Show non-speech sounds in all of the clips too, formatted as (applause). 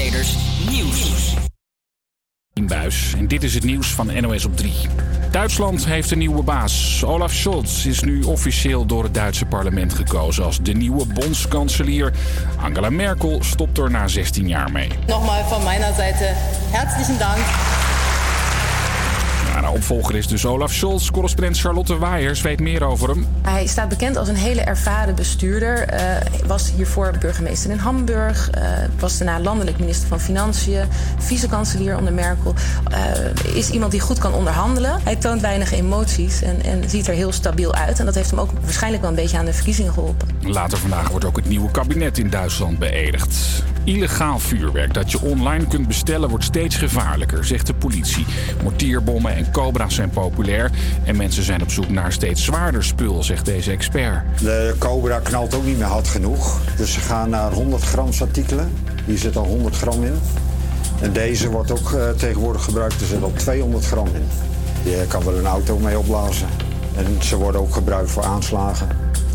Nieuws. In buis. En dit is het nieuws van NOS op 3. Duitsland heeft een nieuwe baas. Olaf Scholz is nu officieel door het Duitse parlement gekozen als de nieuwe bondskanselier. Angela Merkel stopt er na 16 jaar mee. Nogmaals van mijn zijde herzlichen Dank. Opvolger is dus Olaf Scholz. Correspondent Charlotte Waaiers weet meer over hem. Hij staat bekend als een hele ervaren bestuurder. Uh, was hiervoor burgemeester in Hamburg. Uh, was daarna landelijk minister van Financiën. Vice-kanselier onder Merkel. Uh, is iemand die goed kan onderhandelen. Hij toont weinig emoties en, en, ziet er heel stabiel uit. En dat heeft hem ook waarschijnlijk wel een beetje aan de verkiezingen geholpen. Later vandaag wordt ook het nieuwe kabinet in Duitsland beëdigd. Illegaal vuurwerk dat je online kunt bestellen wordt steeds gevaarlijker, zegt de politie. Mortierbommen en cobra's zijn populair en mensen zijn op zoek naar steeds zwaarder spul, zegt deze expert. De cobra knalt ook niet meer hard genoeg, dus ze gaan naar 100 grams artikelen. Hier zit al 100 gram in. En deze wordt ook uh, tegenwoordig gebruikt, er zit al 200 gram in. Je kan er een auto mee opblazen. En ze worden ook gebruikt voor aanslagen.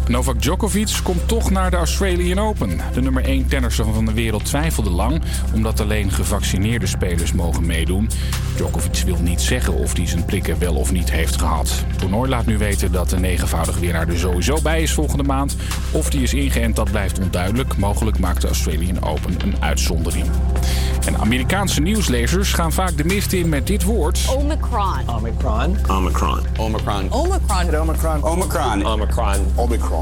Novak Djokovic komt toch naar de Australian Open. De nummer 1 tennisser van de wereld twijfelde lang, omdat alleen gevaccineerde spelers mogen meedoen. Djokovic wil niet zeggen of hij zijn prikken wel of niet heeft gehad. Het toernooi laat nu weten dat de negenvoudige winnaar er sowieso bij is volgende maand. Of die is ingeënt, dat blijft onduidelijk. Mogelijk maakt de Australian Open een uitzondering. En Amerikaanse nieuwslezers gaan vaak de mist in met dit woord. Omicron. Omicron. Omicron. Omicron. Omicron. Omicron. Omicron. Omicron. Omicron. Omicron.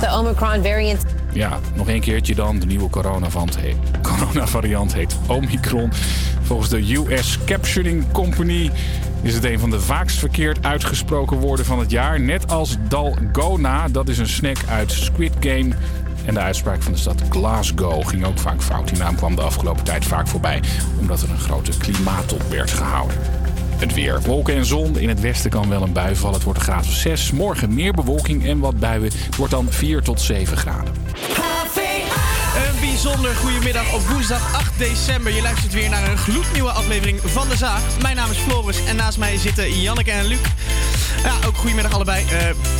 De Omicron variant. Ja, nog een keertje dan. De nieuwe coronavariant heet, coronavariant heet Omicron. Volgens de US Captioning Company is het een van de vaakst verkeerd uitgesproken woorden van het jaar. Net als Dalgona, dat is een snack uit Squid Game. En de uitspraak van de stad Glasgow ging ook vaak fout. Die naam kwam de afgelopen tijd vaak voorbij, omdat er een grote klimaattop werd gehouden. Het weer. Wolken en zon. In het westen kan wel een bui vallen. Het wordt een graad of 6. Morgen meer bewolking en wat buien. Het wordt dan 4 tot 7 graden. Bijzonder goedemiddag op woensdag 8 december. Je luistert weer naar een gloednieuwe aflevering van De Zaag. Mijn naam is Floris en naast mij zitten Janneke en Luc. Ja, ook goedemiddag allebei. Uh,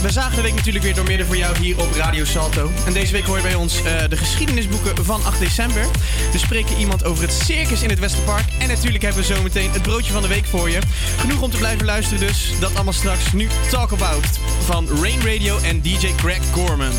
we zagen de week natuurlijk weer door midden voor jou hier op Radio Salto. En deze week hoor je bij ons uh, de geschiedenisboeken van 8 december. We spreken iemand over het circus in het Westerpark. En natuurlijk hebben we zometeen het broodje van de week voor je. Genoeg om te blijven luisteren dus. Dat allemaal straks. Nu Talk About van Rain Radio en DJ Greg Gorman.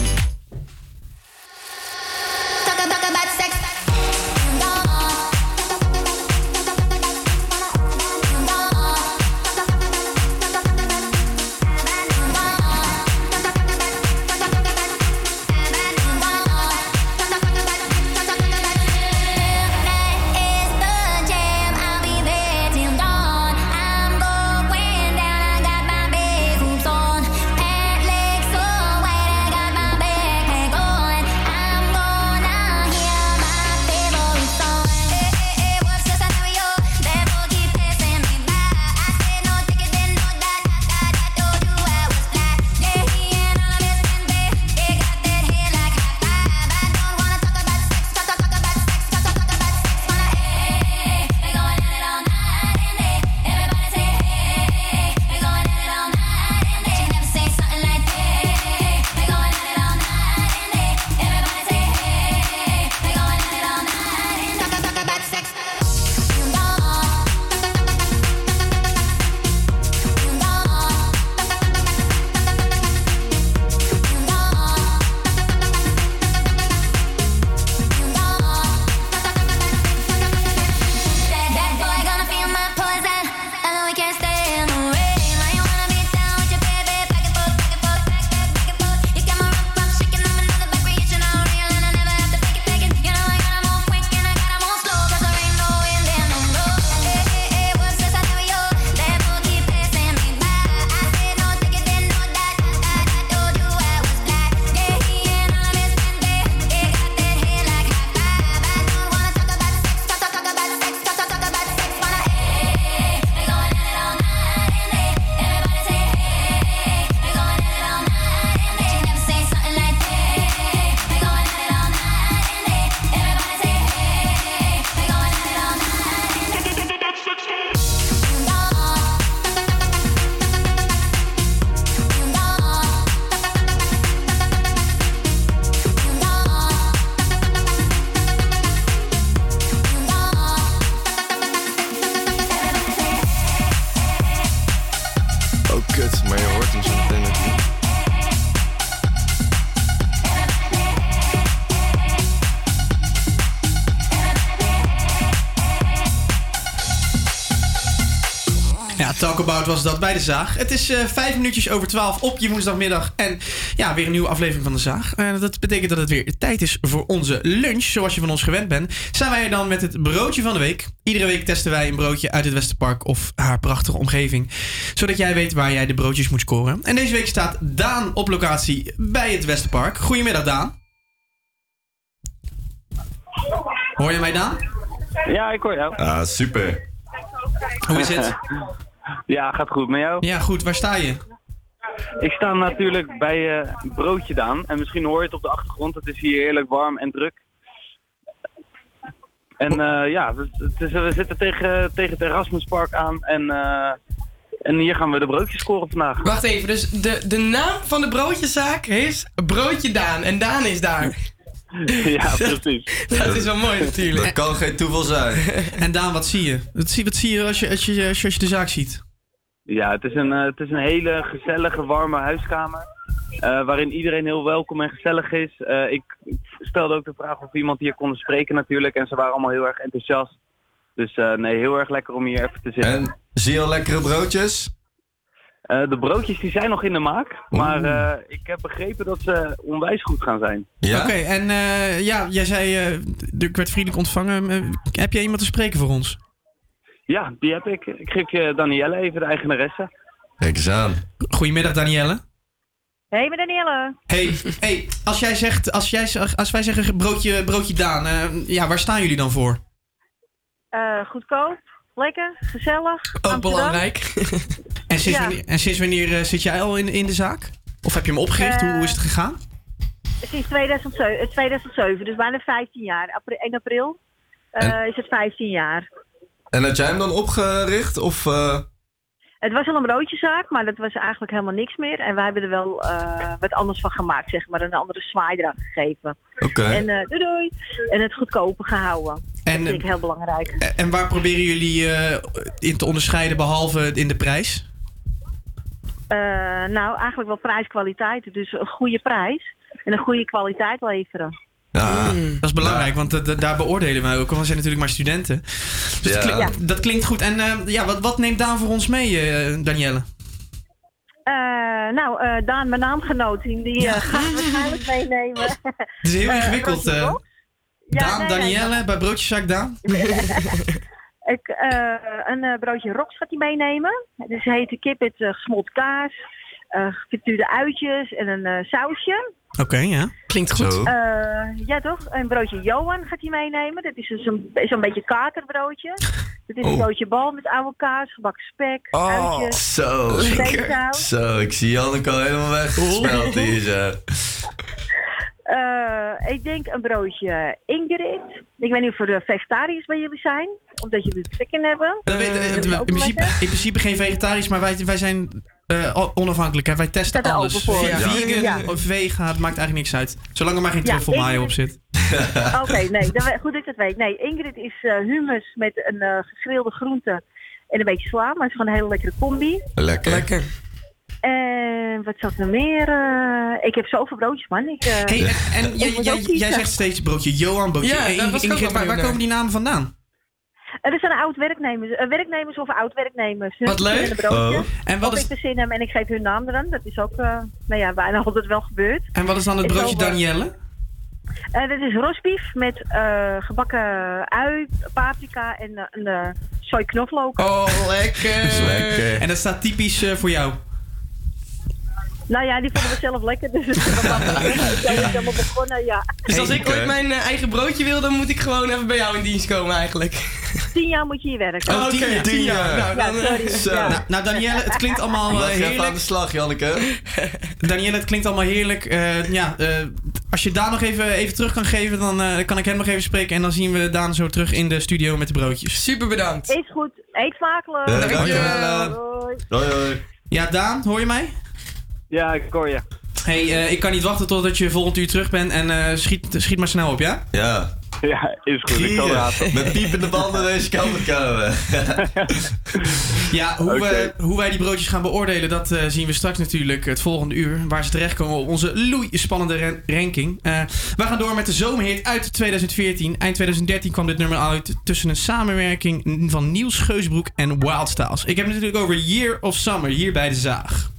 Talk About was dat bij de Zaag. Het is uh, vijf minuutjes over twaalf op je woensdagmiddag. En ja, weer een nieuwe aflevering van de Zaag. Uh, dat betekent dat het weer tijd is voor onze lunch. Zoals je van ons gewend bent. Zijn wij dan met het broodje van de week. Iedere week testen wij een broodje uit het Westerpark of haar prachtige omgeving. Zodat jij weet waar jij de broodjes moet scoren. En deze week staat Daan op locatie bij het Westerpark. Goedemiddag Daan. Hoor je mij Daan? Ja, ik hoor jou. Ah, super. Hoe is het? (laughs) ja, gaat goed met jou? Ja, goed. Waar sta je? Ik sta natuurlijk bij uh, Broodje Daan. En misschien hoor je het op de achtergrond. Het is hier heerlijk warm en druk. En uh, ja, is, we zitten tegen, tegen het Erasmuspark aan. En, uh, en hier gaan we de broodjes scoren vandaag. Wacht even, dus de, de naam van de broodjeszaak is Broodje Daan. En Daan is daar. (laughs) ja, (laughs) precies. dat is wel mooi natuurlijk. Dat kan geen toeval zijn. (laughs) en Daan, wat zie je? Wat zie, wat zie je als je, als je, als je de zaak ziet? Ja, het is een, uh, het is een hele gezellige, warme huiskamer. Uh, waarin iedereen heel welkom en gezellig is. Uh, ik stelde ook de vraag of iemand hier kon spreken natuurlijk. En ze waren allemaal heel erg enthousiast. Dus nee, heel erg lekker om hier even te zitten. En zie je al lekkere broodjes? Uh, de broodjes die zijn nog in de maak, maar uh, ik heb begrepen dat ze onwijs goed gaan zijn. Ja? Oké, okay, en uh, ja, jij zei, ik werd vriendelijk ontvangen. heb jij iemand te spreken voor ons? Ja, die heb ik. Ik geef Danielle even, de eigenaresse. Kijk eens aan. Goedemiddag Danielle. Hey, met Danielle. Hey, hey als, jij zegt, als, jij, als wij zeggen broodje, broodje Daan, ja, waar staan jullie dan voor? goedkoop, lekker, gezellig. Ook belangrijk. (laughs) en, sinds wanneer, en sinds wanneer uh, zit jij al in, in de zaak? Of heb je hem opgericht? Hoe, hoe, is het gegaan? Sinds 2007, 2007 dus bijna 15 jaar. April, 1 april is het 15 jaar. En had jij hem dan opgericht? Of, het was al een broodjeszaak, maar dat was eigenlijk helemaal niks meer. En wij hebben er wel uh, wat anders van gemaakt, zeg maar. Een andere zwaai eraan gegeven. Oké. Okay. En uh, doei, doei En het goedkoper gehouden. En, dat vind ik heel belangrijk. En waar proberen jullie uh, in te onderscheiden, behalve in de prijs? Nou, eigenlijk wel prijs-kwaliteit. Dus een goede prijs en een goede kwaliteit leveren. Ja, mm. dat is belangrijk, ja. want daar beoordelen wij ook. Want we zijn natuurlijk maar studenten. Dus ja. dat, klinkt, dat, klinkt goed. En uh, ja, wat, wat, neemt Daan voor ons mee, uh, Danielle? Uh, nou, Daan, mijn naamgenoot, die ja. gaat waarschijnlijk (laughs) meenemen. Het is heel ingewikkeld. Daan, nee, Danielle, nee. bij Broodjeszaak Daan. (laughs) Ik, een broodje roks gaat hij meenemen. Dus heet kip met gesmolten kaas, gefrituurde uitjes en een sausje. Oké, okay, ja. Klinkt goed. Uh, ja, toch? Een broodje Johan gaat hij meenemen. Dat is zo'n dus zo beetje katerbroodje. Dat is oh. een broodje bal met oude kaas, gebakken spek, oh, uitjes. Zo. Zo, ik zie Janneke al helemaal weggesmeld hier zo. Uh, ik denk een broodje Ingrid. Ik weet niet of er vegetariërs bij jullie zijn. Omdat jullie het chicken hebben. Uh, weet, in, principe, in principe geen vegetarisch, maar wij, wij zijn uh, onafhankelijk. Hè? Wij testen alles. Ja. Vegan ja. of vegan, het maakt eigenlijk niks uit. Zolang er maar geen truffel ja, mayo op zit. Oké, okay, nee, goed dat ik dat weet. Nee, Ingrid is uh, hummus met een uh, gegrilde groente en een beetje sla. Maar het is gewoon een hele lekkere combi. Lekker. Lekker. En wat zat er meer? Uh, ik heb zoveel broodjes, man. Ik, uh, hey, en, en jij, jij, jij, zegt steeds broodje Johan, broodje ja, Ingrid. Waar, waar komen die namen vandaan? Er zijn oud-werknemers, uh, werknemers of oud-werknemers. Wat leuk. Oh. En wat of is... ik de zin heb en ik geef hun naam eraan. Dat is ook uh, nou ja, bijna (laughs) altijd wel gebeurd. En wat is dan het broodje Danielle? Uh, dit is rosbief met gebakken ui, paprika en een soy knoflook. Oh, lekker. lekker. (laughs) En dat staat typisch voor jou? Nou ja, die vonden we zelf lekker. Dus (laughs) helemaal begonnen, ja. Dus als ik ooit mijn uh, eigen broodje wil, dan moet ik gewoon even bij jou in dienst komen eigenlijk. Tien jaar moet je hier werken. Oh, tien, jaar. Tien jaar. Nou, dan, ja, sorry. Zo. Ja. Nou, nou, Danielle, het klinkt allemaal uh, heerlijk. aan de slag, Janneke. (laughs) Danielle, het klinkt allemaal heerlijk. Uh, ja, als je Daan nog even, even terug kan geven, dan kan ik hem nog even spreken. En dan zien we Daan zo terug in de studio met de broodjes. Super bedankt. Eet goed. Eet smakelijk. Dankjewel. Doei. Doei. Ja, Daan, hoor je mij? Ja, ik hoor je. Hey, uh, ik kan niet wachten totdat je volgend uur terug bent en uh, schiet, schiet maar snel op, ja? Ja. Ja, is goed. Ik zal eraan. Met piepende banden deze kant op komen. (laughs) Ja, hoe, Oké. wij, hoe wij die broodjes gaan beoordelen, dat eh, zien we straks natuurlijk het volgende uur. Waar ze terechtkomen op onze loei spannende ran- ranking. Eh, we gaan door met de zomerhit uit 2014. Eind 2013 kwam dit nummer uit tussen een samenwerking van Niels Geusbroek en Wildstyles. Ik heb het natuurlijk over Year of Summer hier bij de Zaag.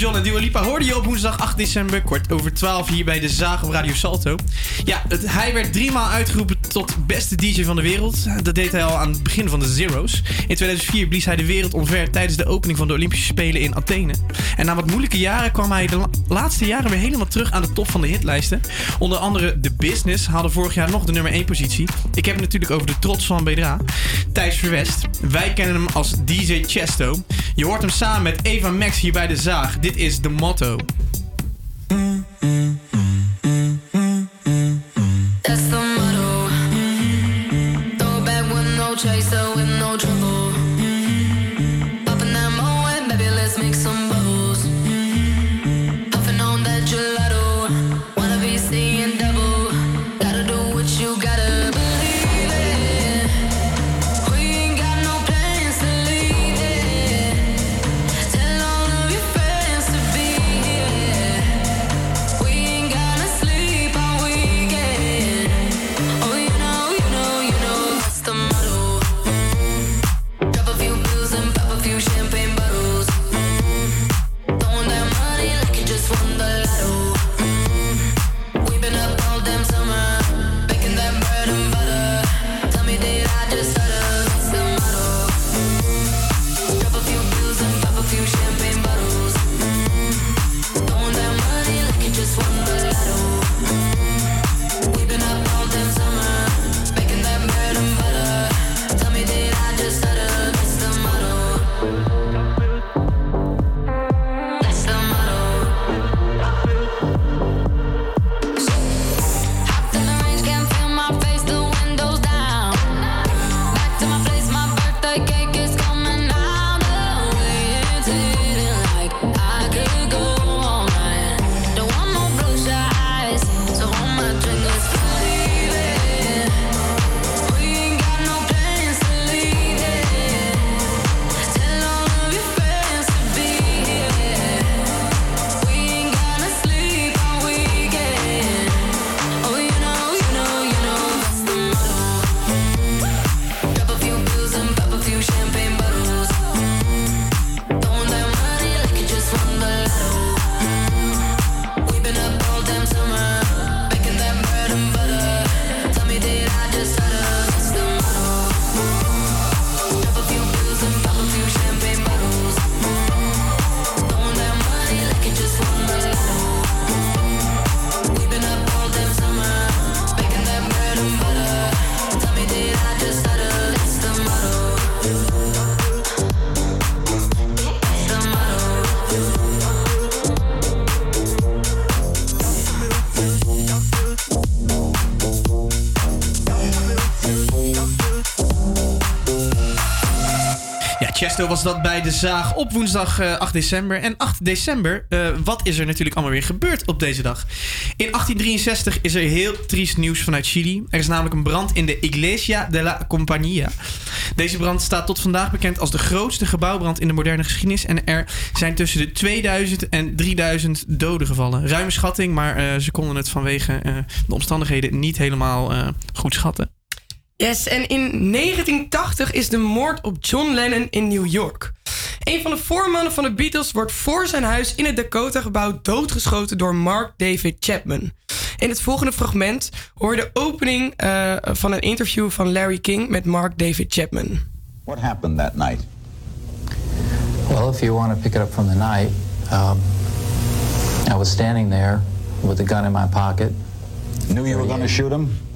John en Dua Lipa hoorde je op woensdag 8 december, kort over 12 hier bij de Zaag op Radio Salto. Ja, hij werd driemaal uitgeroepen tot beste DJ van de wereld. Dat deed hij al aan het begin van de Zero's. In 2004 blies hij de wereld omver tijdens de opening van de Olympische Spelen in Athene. En na wat moeilijke jaren kwam hij de la- laatste jaren weer helemaal terug aan de top van de hitlijsten. Onder andere The Business haalde vorig jaar nog de nummer 1 positie. Ik heb het natuurlijk over de trots van BDA. Thijs Verwest. Wij kennen hem als DJ Chesto. Je hoort hem samen met Eva Max hier bij de Zaag. Dit is de motto. Was dat bij de Zaag op woensdag eh, 8 december. En 8 december, eh, wat is er natuurlijk allemaal weer gebeurd op deze dag? In 1863 is er heel triest nieuws vanuit Chili. Er is namelijk een brand in de Iglesia de la Compañía. Deze brand staat tot vandaag bekend als de grootste gebouwbrand in de moderne geschiedenis. En er zijn tussen de 2000 en 3000 doden gevallen. Ruime schatting, maar eh, ze konden het vanwege eh, de omstandigheden niet helemaal eh, goed schatten. Yes, en in 1980 is de moord op John Lennon in New York. Een van de voormannen van de Beatles wordt voor zijn huis in het Dakota-gebouw doodgeschoten door Mark David Chapman. In het volgende fragment hoor je de opening eh, van een interview van Larry King met Mark David Chapman. What happened that night? Well, if you want to pick it up from the night, um, I was standing there with a gun in my pocket. Knew you were going to shoot him?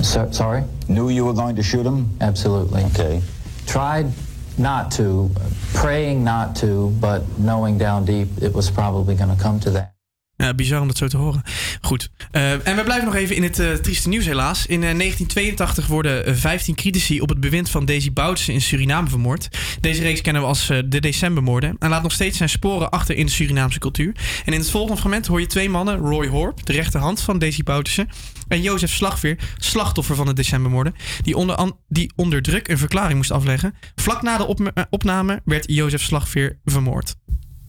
So, sorry? Knew you were going to shoot him? Absolutely. Okay. Tried not to, praying not to, but knowing down deep it was probably going to come to that. Ja, bizar om dat zo te horen. Goed. Eh, en we blijven nog even in het eh, trieste nieuws helaas. In eh, 1982 worden eh, 15 critici op het bewind van Daisy Bouterse in Suriname vermoord. Deze reeks kennen we als eh, de decembermoorden. En laat nog steeds zijn sporen achter in de Surinaamse cultuur. En in het volgende fragment hoor je twee mannen. Roy Horp, de rechterhand van Daisy Bouterse. En Jozef Slagveer, slachtoffer van de decembermoorden. Die onder, die onder druk een verklaring moest afleggen. Vlak na de eh, opname werd Jozef Slagveer vermoord.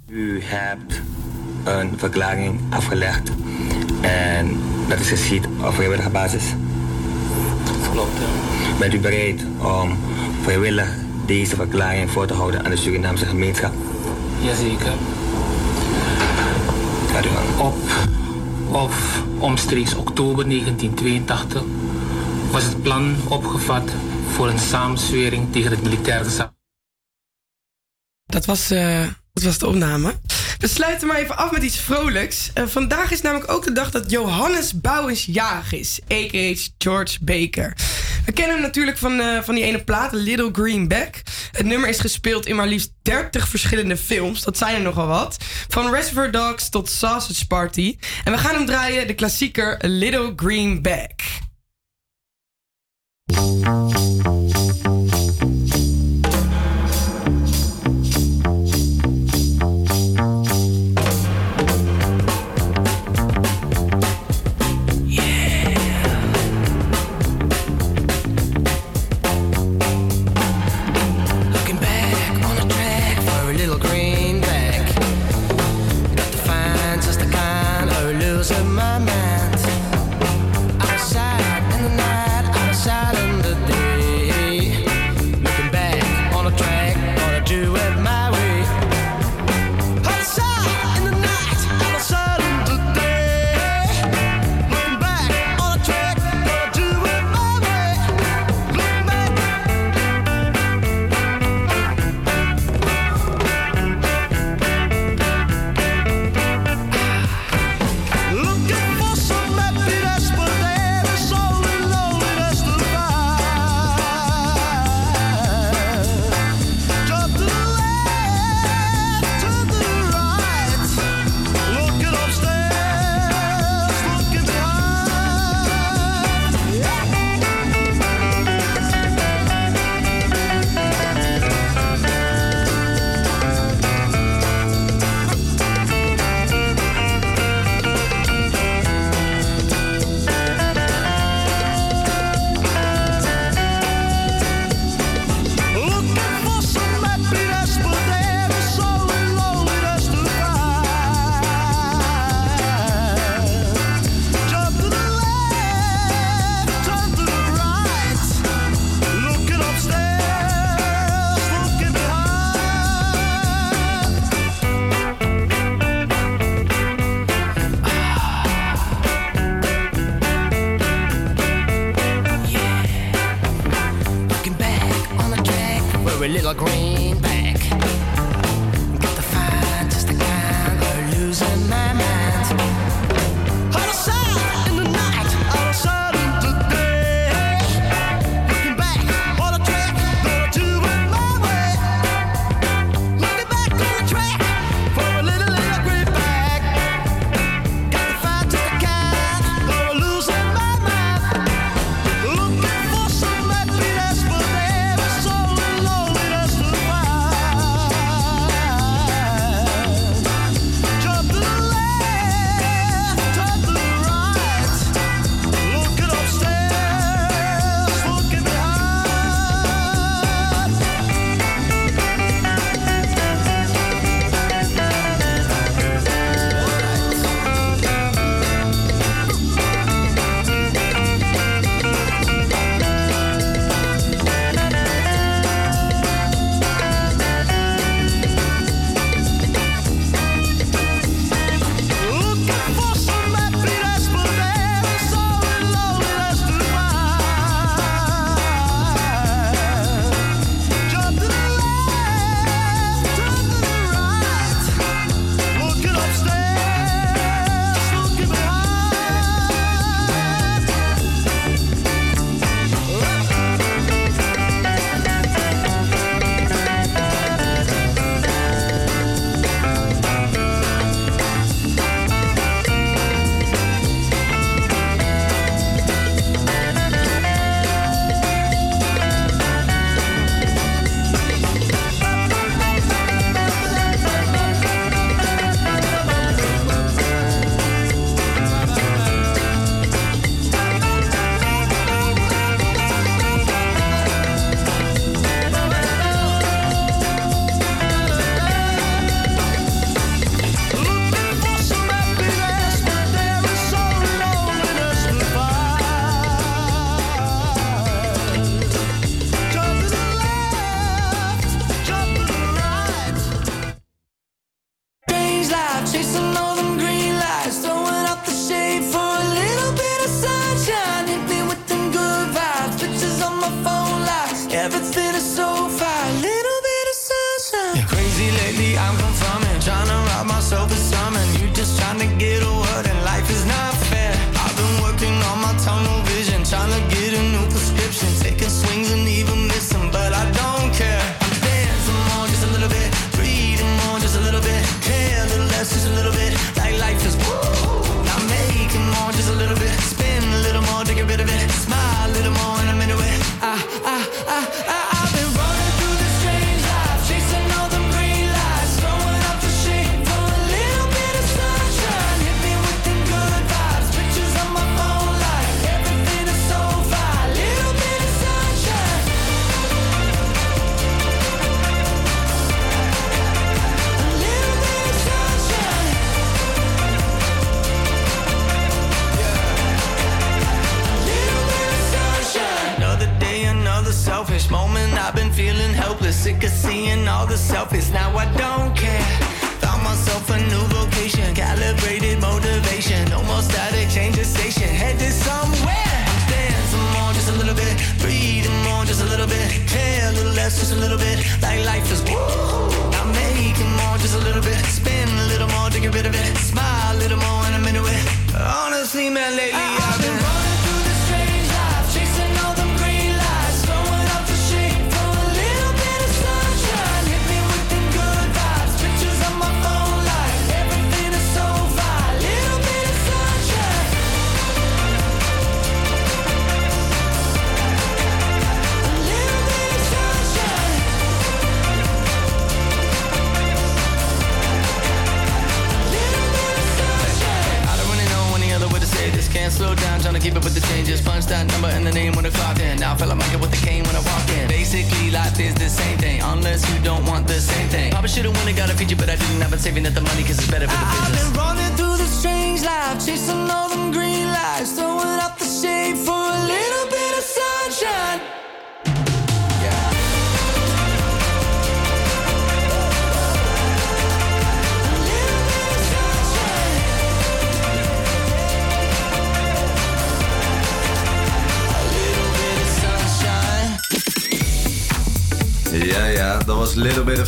U hebt een verklaring afgelegd en dat is geschied op vrijwillige basis. Klopt. Bent u bereid om vrijwillig deze verklaring voor te houden aan de Surinaamse gemeenschap? Jazeker. Op of omstreeks oktober 1982 was het plan opgevat voor een samenzwering tegen het militair gezag. Dat was, eh, dat was de opname. We sluiten maar even af met iets vrolijks. Eh, vandaag is namelijk ook de dag dat Johannes Bouwens jarig is, a.k.a. George Baker. We kennen hem natuurlijk van, eh, van die ene plaat, Little Green Back. Het nummer is gespeeld in maar liefst 30 verschillende films. Dat zijn er nogal wat. Van Reservoir Dogs tot Sausage Party. En we gaan hem draaien, de klassieker Little Green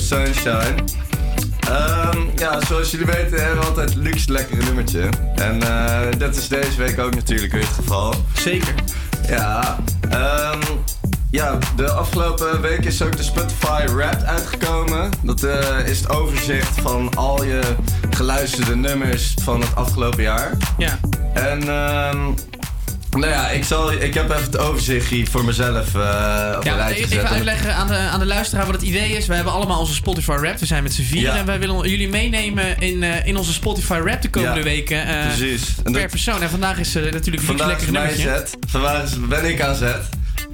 Sunshine. Ehm, ja, zoals jullie weten hebben we altijd luxe lekkere nummertje. En eh, dat is deze week ook natuurlijk weer het geval. Zeker. Ja, ehm, ja, de afgelopen week is ook de Spotify Wrapped uitgekomen. Dat eh, is het overzicht van al je geluisterde nummers van het afgelopen jaar. Ja. En ehm, nou ja, ik, zal, ik heb even het overzicht hier voor mezelf eh, op een Ja, rijtje gezet. even uitleggen aan de, aan de luisteraar wat het idee is. We hebben allemaal onze Spotify Rap. We zijn met z'n vieren. Ja. En wij willen jullie meenemen in, eh, in onze Spotify Rap de komende Ja, weken. eh, precies. En Per dat- persoon. En vandaag is natuurlijk een Vandaag is lekker nummertje. zet. Vandaag ben ik aan zet.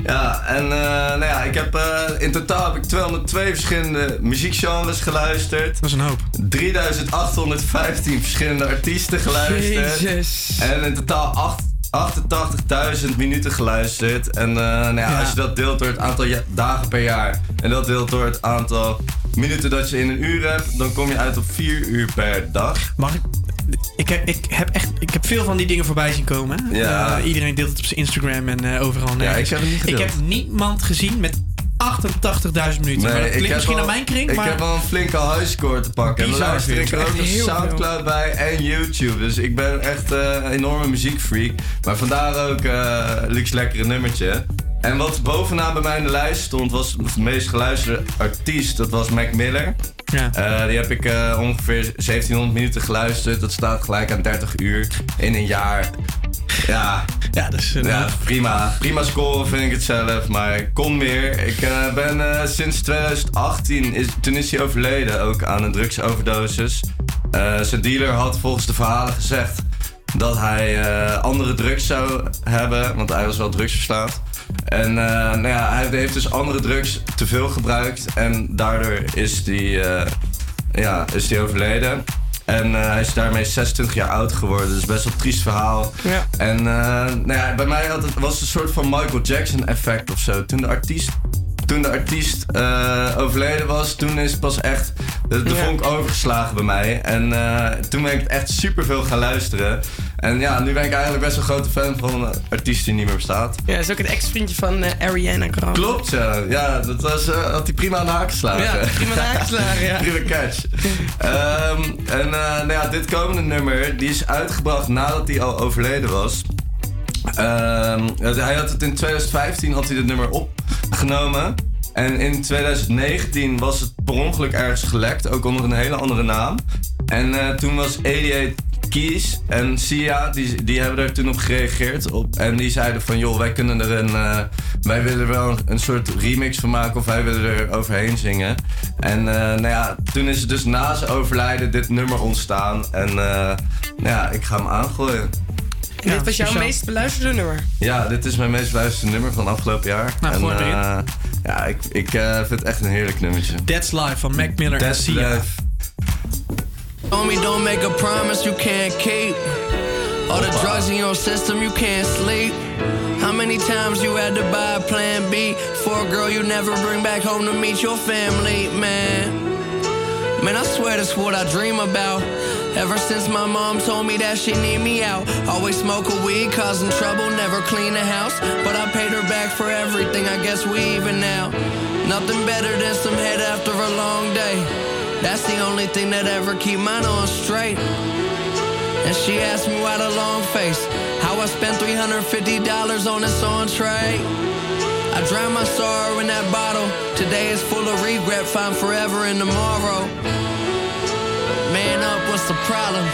Ja, en nou ja, ik heb in totaal heb ik 202 verschillende muziekgenres geluisterd. Dat is een hoop. 3815 verschillende artiesten geluisterd. Jezus. En in totaal acht- 88.000 minuten geluisterd. En eh, nou ja, Ja. als je dat deelt door het aantal ja- dagen per jaar en dat deelt door het aantal minuten dat je in een uur hebt, dan kom je uit op 4 uur per dag. Mag ik? Ik heb, ik, heb echt, ik heb veel van die dingen voorbij zien komen. Ja. Eh, iedereen deelt het op zijn Instagram en eh, overal. nergens. ik heb het niet gedeeld. Ik heb niemand gezien met 88.000 minuten. maar dat ligt misschien aan mijn kring. Ik maar heb wel een flinke highscore te pakken. En Bizar luister ik er ook nog veel. Soundcloud bij en YouTube. Dus ik ben echt eh, een enorme muziekfreak. Maar vandaar ook eh Luxe Lekkere nummertje. En wat bovenaan bij mij in de lijst stond, was de meest geluisterde artiest. Dat was Mac Miller. Ja. Eh, die heb ik ongeveer 1700 minuten geluisterd. Dat staat gelijk aan 30 uur in een jaar. Ja, ja, dus, ja prima. Prima scoren vind ik het zelf, maar ik kon meer. Ik eh, ben eh, sinds 2018, is, toen is hij overleden, ook aan een drugsoverdosis. Eh, zijn dealer had volgens de verhalen gezegd dat hij andere drugs zou hebben, want hij was wel drugsverslaafd. En nou ja, hij heeft dus andere drugs te veel gebruikt en daardoor is hij, ja, is hij overleden. En eh, hij is daarmee 26 jaar oud geworden. Dus best wel een triest verhaal. Ja. En eh, nou ja, bij mij had het, was het een soort van Michael Jackson effect of zo. Toen de artiest, toen de artiest eh, overleden was, toen is pas echt de, vonk overgeslagen bij mij. En eh, toen ben ik echt super veel gaan luisteren. En ja, nu ben ik eigenlijk best een grote fan van een artiest die niet meer bestaat. Ja, is ook een ex-vriendje van eh, Ariana Grande. Klopt, ja. Ja, dat was, eh, had hij prima aan de haak geslagen. Ja, prima aan de haak geslagen, ja. (laughs) prima catch. Ehm, en nou ja, dit komende nummer, die is uitgebracht nadat hij al overleden was. Ehm, hij had het in 2015 had hij dit nummer opgenomen. En in 2019 was het per ongeluk ergens gelekt, ook onder een hele andere naam. En eh, toen was 88 Keys en Sia, die, die hebben er toen op gereageerd. Op, en die zeiden van, joh, wij kunnen er een... eh, wij willen er wel een, soort remix van maken of wij willen er overheen zingen. En eh, nou ja, toen is het dus na zijn overlijden dit nummer ontstaan. En nou ja, ik ga hem aangooien. En dit was jouw meest beluisterde nummer. Ja, dit is mijn meest beluisterde nummer van afgelopen jaar. Nou, en, erin. eh, ja, ik, ik eh, vind het echt een heerlijk nummertje. That's Life van Mac Miller en That's Sia. Life. Homie, don't make a promise you can't keep. All the drugs in your system, you can't sleep. How many times you had to buy a plan B for a girl you never bring back home to meet your family, man? Man, I swear that's what I dream about. Ever since my mom told me that she need me out. Always smoke a weed, causing trouble, never clean the house. But I paid her back for everything, I guess we even now. Nothing better than some head after a long day. That's the only thing that ever keep mine on straight. And she asked me why the long face. How I spent $350 on this entree. I drowned my sorrow in that bottle. Today is full of regret, find forever in tomorrow. Man up, what's the problem?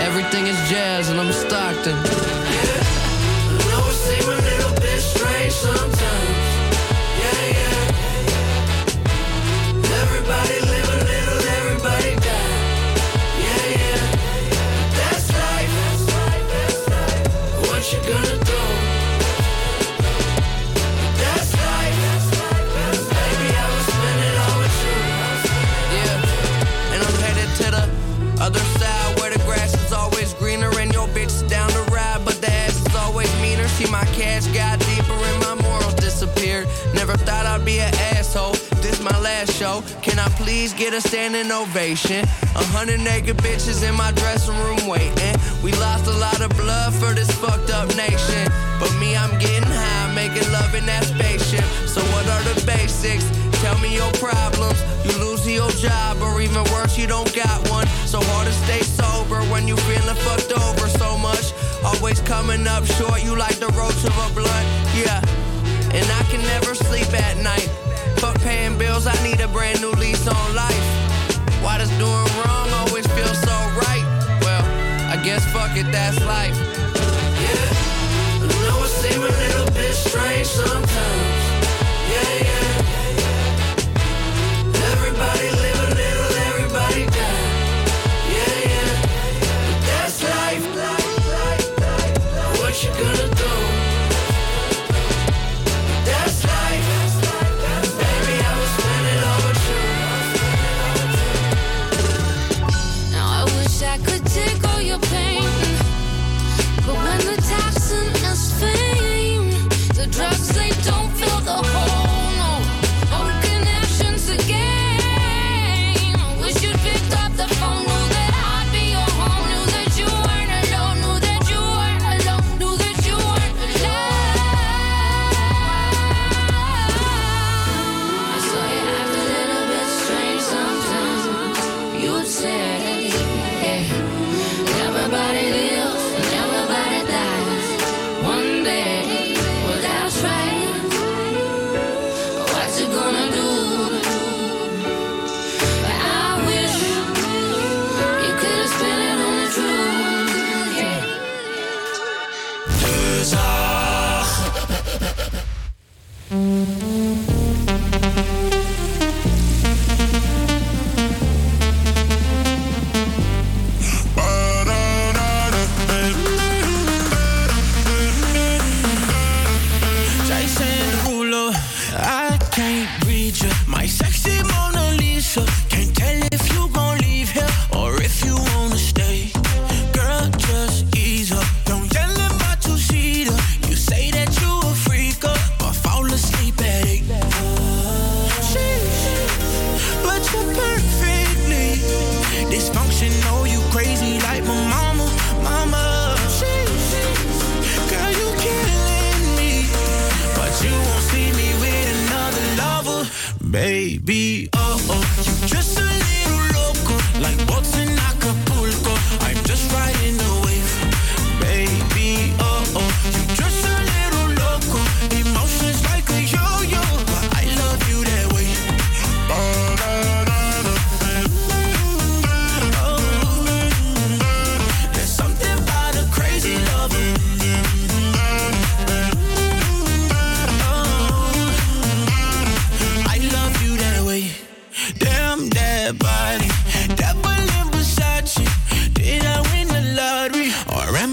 Everything is jazz and I'm Stockton. I know it seem a little bit strange sometimes. Yeah, yeah. Everybody live get a standing ovation? A hundred naked bitches in my dressing room waiting. We lost a lot of blood for this fucked up nation. But me, I'm getting high, making love in that spaceship. So what are the basics? Tell me your problems. You lose your job, or even worse, you don't got one. So hard to stay sober when you feeling fucked over so much. Always coming up short, you like the roach of a blunt. Yeah. And I can never sleep at night. Paying bills, I need a brand new lease on life. Why does doing wrong always feel so right? Well, I guess fuck it, that's life. Yeah, I know it seem a little bit strange sometimes.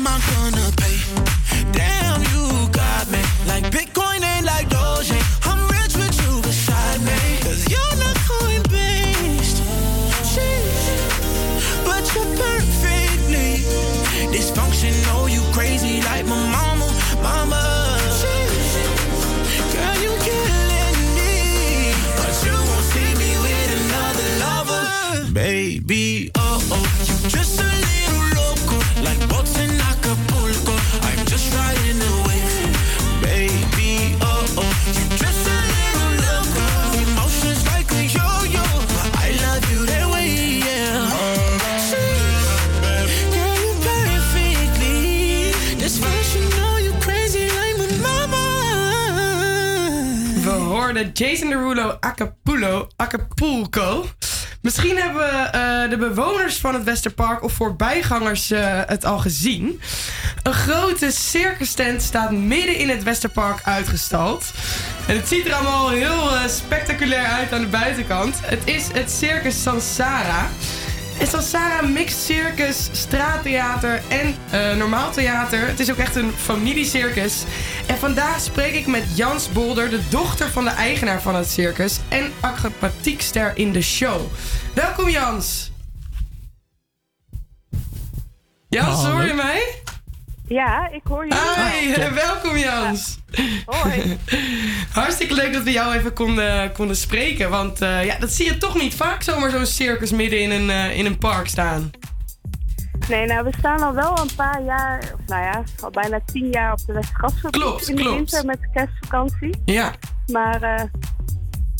am gonna Jason Derulo Acapulco. Acapulco. Misschien hebben eh, de bewoners van het Westerpark of voorbijgangers eh, het al gezien. Een grote circus tent staat midden in het Westerpark uitgestald. En het ziet er allemaal heel eh, spectaculair uit aan de buitenkant. Het is het Circus Sansara. En Sansara mixt circus, straattheater en eh, normaal theater. Het is ook echt een familiecircus. En vandaag spreek ik met Jans Bolder, de dochter van de eigenaar van het circus en acrobatiekster in de show. Welkom Jans. Jans, hoor je mij? Ja, ik hoor je. Hi, (laughs) welkom Jans. Hoi. (laughs) Hartstikke leuk dat we jou even konden, konden spreken. Want eh, ja, dat zie je toch niet vaak zomaar zo'n circus midden in een, eh, in een park staan. Nee, nou, we staan al wel een paar jaar, of nou ja, al bijna tien jaar op de Westgrasfabriek Klopt, in de klopt. winter met de kerstvakantie. Ja. Maar eh,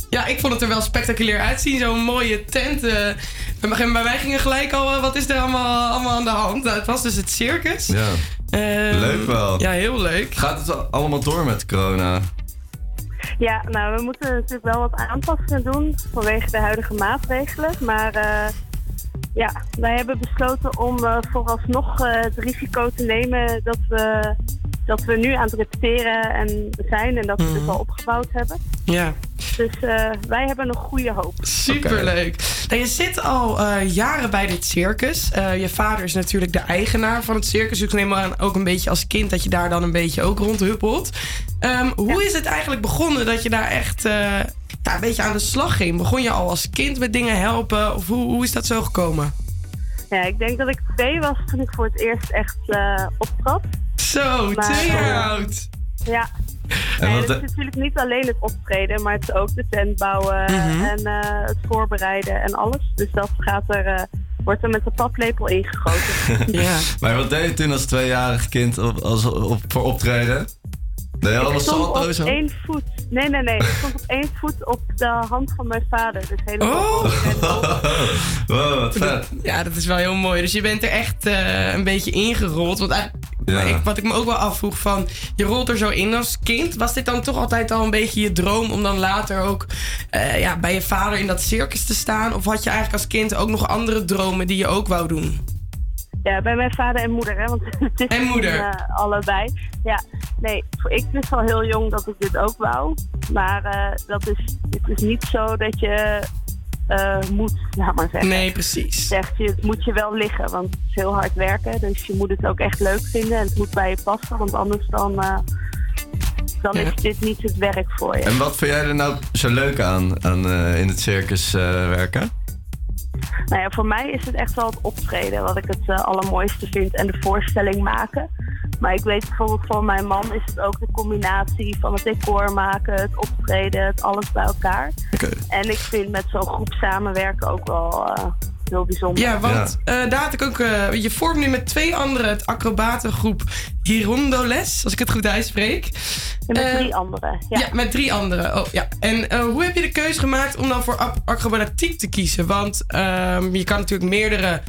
Ja, ik vond het er wel spectaculair uitzien. Zo'n mooie tent. bij mij- bij mij gingen gelijk al, wat is er allemaal, allemaal aan de hand? Nou, het was dus het circus. Ja. Ehm, Leuk wel. Ja, heel leuk. Gaat het allemaal door met corona? ja, nou, we moeten natuurlijk wel wat aanpassingen doen vanwege de huidige maatregelen. Maar eh, ja, wij hebben besloten om eh, vooralsnog eh, het risico te nemen dat we, dat we nu aan het repeteren en zijn en dat we dit al opgebouwd hebben. Ja. Dus eh, wij hebben nog goede hoop. Superleuk. Nou, je zit al eh, jaren bij dit circus. Eh, je vader is natuurlijk de eigenaar van het circus. Dus ik neem aan ook een beetje als kind dat je daar dan een beetje ook rondhuppelt. Ehm, hoe is het eigenlijk begonnen dat je daar echt eh, ja, een beetje aan de slag ging? Begon je al als kind met dingen helpen? Of hoe, hoe is dat zo gekomen? Ja, ik denk dat ik twee was toen ik voor het eerst echt eh optrad. Zo, Maar, twee jaar oud. Ja. En Nee, het is natuurlijk niet alleen het optreden, maar het is ook de tent bouwen Mhm. en eh, het voorbereiden en alles. Dus dat gaat er, eh, wordt er met de paplepel ingegoten. (laughs) ja. Maar wat deed je toen als tweejarig kind op, als, op, voor optreden? Deed je Ik alle stond salto's op zo? één voet. Nee, nee, nee. Ik stond op één voet op de hand van mijn vader. Dus helemaal Oh! (laughs) wow, wat vet. Ja, dat is wel heel mooi. Dus je bent er echt eh, een beetje ingerold. Want Ja. ik, wat ik me ook wel afvroeg van... Je rolt er zo in als kind. Was dit dan toch altijd al een beetje je droom... om dan later ook eh, ja, bij je vader in dat circus te staan? Of had je eigenlijk als kind ook nog andere dromen die je ook wou doen? Ja, bij mijn vader en moeder, hè? Want (laughs) het is En moeder. eh, allebei. Ja, nee, ik wist al heel jong dat ik dit ook wou. Maar eh, dat is, het is niet zo dat je eh, moet, laat maar zeggen. Nee, precies. Zegt je, het moet je wel liggen, want het is heel hard werken. Dus je moet het ook echt leuk vinden en het moet bij je passen. Want anders dan, eh, dan is dit niet het werk voor je. En wat vind jij er nou zo leuk aan, aan eh, in het circus eh, werken? Nou ja, voor mij is het echt wel het optreden wat ik het eh, allermooiste vind en de voorstelling maken. Maar ik weet bijvoorbeeld voor mijn man is het ook de combinatie van het decor maken, het optreden, het alles bij elkaar. En ik vind met zo'n groep samenwerken ook wel eh, heel bijzonder. Ja, want eh, daar had ik ook... eh, je vormt nu met twee anderen het acrobatengroep Hirondoles. Als ik het goed uitspreek. En met Eh, drie anderen. Ja. Ja, met drie anderen. Oh, ja. En hoe heb je de keuze gemaakt om dan voor ac- acrobatiek te kiezen? Want ehm, je kan natuurlijk meerdere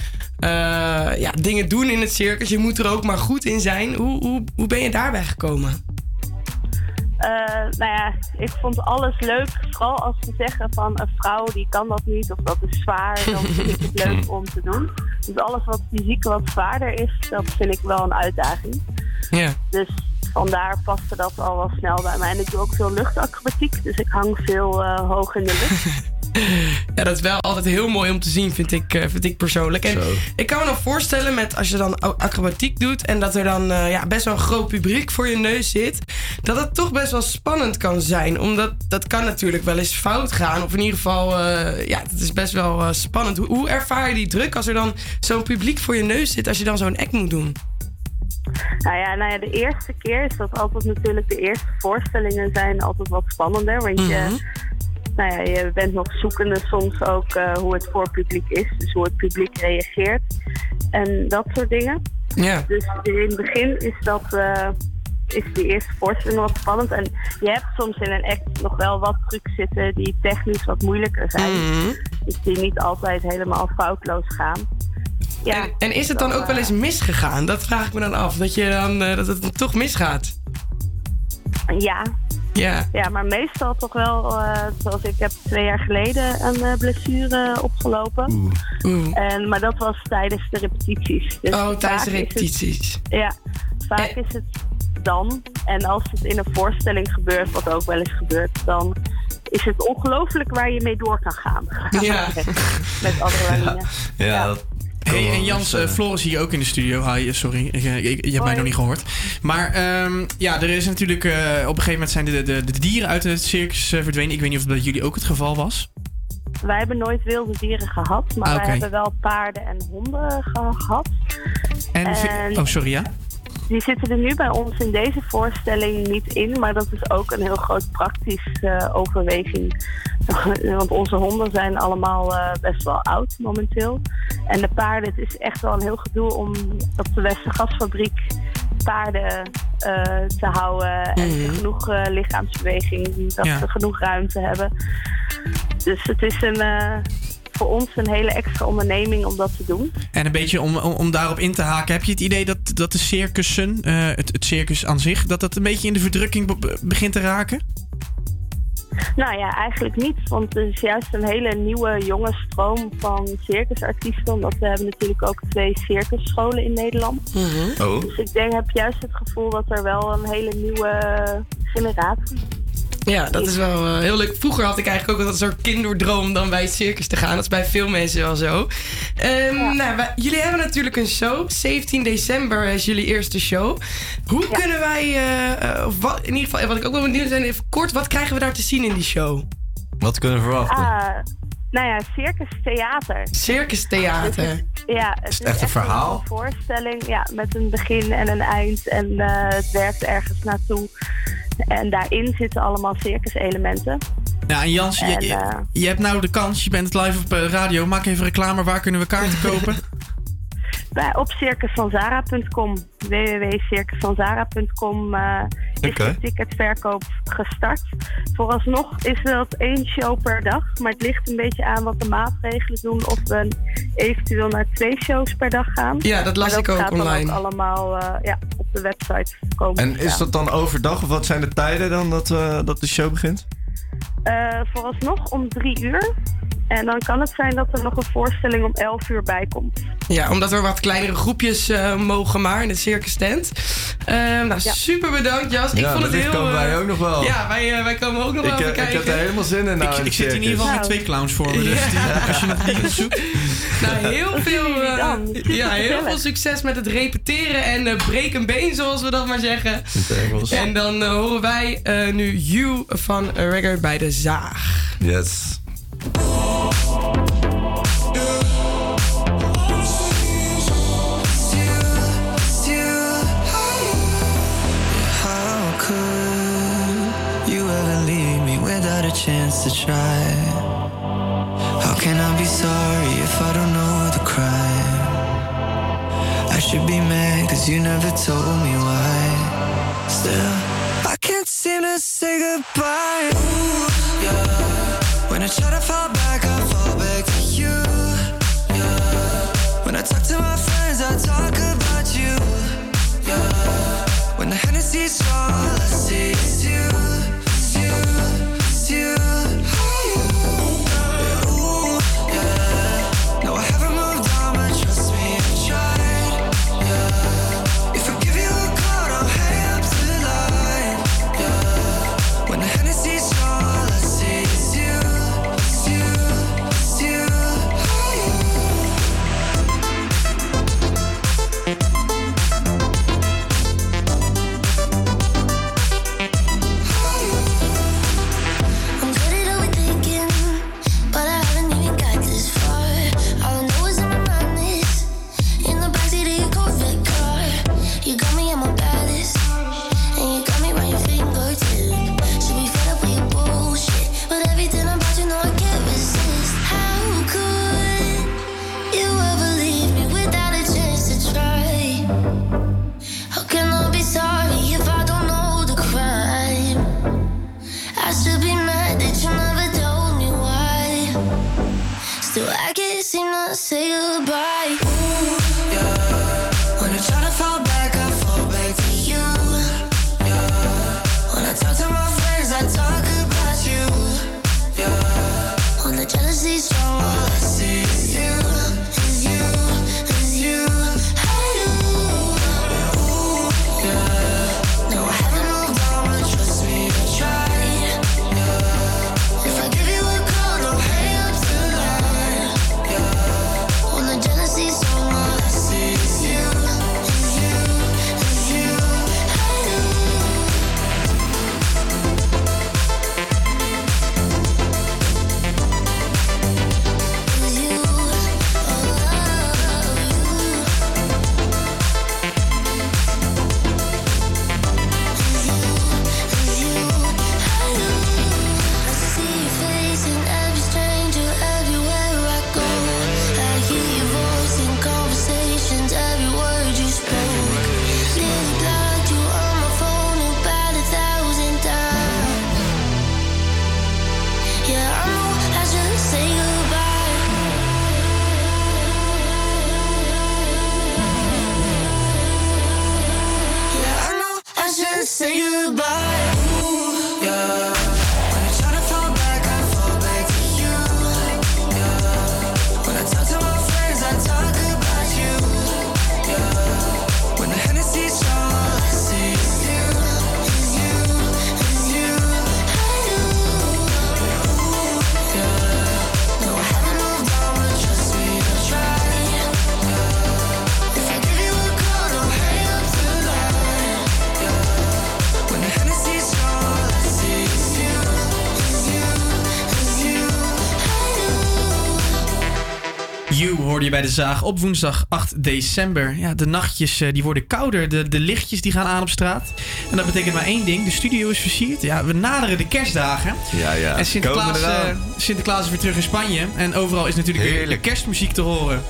ja, dingen doen in het circus. Je moet er ook maar goed in zijn. Hoe, hoe, hoe ben je daarbij gekomen? Eh, nou ja, ik vond alles leuk. Vooral als ze zeggen van een vrouw die kan dat niet of dat is zwaar. Dan vind ik het (laughs) leuk om te doen. Dus alles wat fysiek wat zwaarder is, dat vind ik wel een uitdaging. Ja. Dus vandaar paste dat al wel snel bij mij. En ik doe ook veel luchtacrobatiek. Dus ik hang veel eh, hoog in de lucht. (laughs) (laughs) Ja, dat is wel altijd heel mooi om te zien, vind ik, eh, vind ik persoonlijk. En ik kan me nog voorstellen met als je dan acrobatiek doet en dat er dan eh, ja, best wel een groot publiek voor je neus zit, dat het toch best wel spannend kan zijn. Omdat dat kan natuurlijk wel eens fout gaan. Of in ieder geval, eh, ja, het is best wel eh, spannend. Hoe, hoe ervaar je die druk als er dan zo'n publiek voor je neus zit als je dan zo'n act moet doen? Nou ja, nou ja, de eerste keer is dat altijd natuurlijk de eerste voorstellingen zijn altijd wat spannender. Want je, nou ja, je bent nog zoekende soms ook eh, hoe het voor het publiek is. Dus hoe het publiek reageert. En dat soort dingen. Ja. Dus in het begin is dat eh, is de eerste voorstelling wat spannend. En je hebt soms in een act nog wel wat trucs zitten die technisch wat moeilijker zijn. Dus die niet altijd helemaal foutloos gaan. Ja, En is het dan ook wel eens misgegaan? Dat vraag ik me dan af. Dat, je dan, eh, dat het dan toch misgaat? Ja. Ja. Ja, maar meestal toch wel, eh, zoals ik heb twee jaar geleden een eh, blessure opgelopen. En, maar dat was tijdens de repetities. Dus Oh, tijdens de het- repetities. ja, vaak is het dan. En als het in een voorstelling gebeurt, wat ook wel eens gebeurt, dan is het ongelooflijk waar je mee door kan gaan. Ja. (laughs) Met adrenaline. Ja, dat Hey, en Jans, eh, eh, Floris hier ook in de studio. Hi, eh, sorry, ik, ik- je hebt mij nog niet gehoord. Maar ehm, ja, er is natuurlijk... eh, op een gegeven moment zijn de, de, de dieren uit het circus verdwenen. Ik weet niet of dat bij jullie ook het geval was. Wij hebben nooit wilde dieren gehad, maar Ah, wij hebben wel paarden en honden gehad. En, En- Oh, sorry, ja? Die zitten er nu bij ons in deze voorstelling niet in, maar dat is ook een heel groot praktisch eh, overweging. (laughs) Want onze honden zijn allemaal eh, best wel oud momenteel. En de paarden, het is echt wel een heel gedoe om op de Westergasfabriek paarden eh, te houden. En Mhm. genoeg lichaamsbeweging, dat Ja. ze genoeg ruimte hebben. Dus het is een, voor ons een hele extra onderneming om dat te doen. En een beetje om, om, om daarop in te haken. Heb je het idee dat, dat de circussen, eh, het, het circus aan zich... dat dat een beetje in de verdrukking be- begint te raken? Nou ja, eigenlijk niet. Want er is juist een hele nieuwe jonge stroom van circusartiesten. Omdat we hebben natuurlijk ook twee circusscholen in Nederland. Oh. Dus ik denk, heb juist het gevoel dat er wel een hele nieuwe generatie Ja, dat is wel eh, heel leuk. Vroeger had ik eigenlijk ook een soort kinderdroom dan bij het circus te gaan. Dat is bij veel mensen wel zo. Ehm, nou, wij- jullie hebben natuurlijk een show. 17 december is jullie eerste show. Hoe kunnen wij, eh, eh, of wat, in ieder geval, wat ik ook wel benieuwd ben, even kort, wat krijgen we daar te zien in die show? Wat kunnen we verwachten? Nou ja, circus theater. Circus theater. Ja, het is echt een verhaal? Een voorstelling, ja, met een begin en een eind. En eh, het werkt ergens naartoe. En daarin zitten allemaal circuselementen. Ja, en Jans, En, je, eh, je hebt nou de kans. Je bent live op eh, radio. Maak even reclame. Waar kunnen we kaarten kopen? (laughs) Bij, op circusvanzara.com, www.circusvanzara.com eh is de ticketverkoop gestart. Vooralsnog is dat één show per dag, maar het ligt een beetje aan wat de maatregelen doen of we eventueel naar twee shows per dag gaan. Ja, dat las ik ook gaat dan online. allemaal eh, ja, op de website komen. En is dat dan overdag of wat zijn de tijden dan dat, eh, dat de show begint? Eh, vooralsnog om drie uur. En dan kan het zijn dat er nog een voorstelling om 11 uur bij komt. Ja, omdat er wat kleinere groepjes eh, mogen maar in de circus tent. Eh, nou, super bedankt Jas. Ik Ja, vond het heel... komen wij eh, ook nog wel. Ja, wij, wij komen ook nog Ik, wel even ik kijken. heb er helemaal zin in nou ik in ik zit in ieder geval met Nou. twee clowns voor me. Dus als je nog (laughs) iemand zoekt. Nou, heel veel, ja, heel veel succes met het repeteren en eh breek een been, zoals we dat maar zeggen. Het. En dan horen wij eh, nu You van Regger bij de Zaag. Yes. How could you ever leave me without a chance to try? How can I be sorry if I don't know the crime? I should be mad cause you never told me why. Still, I can't seem to say goodbye. Ooh, yeah. When I try to fall back, I fall back to you. When I talk to my friends, I talk about you. Yeah. When the Hennessy's all I see is you, seem to say goodbye. Ooh. Bij de zaag op woensdag 8 december. Ja, de nachtjes eh, die worden kouder, de, de lichtjes die gaan aan op straat. En dat betekent maar één ding, de studio is versierd. Ja, we naderen de kerstdagen. Ja, ja. En Sinterklaas, eh, Sinterklaas is weer terug in Spanje. En overal is natuurlijk weer de kerstmuziek te horen.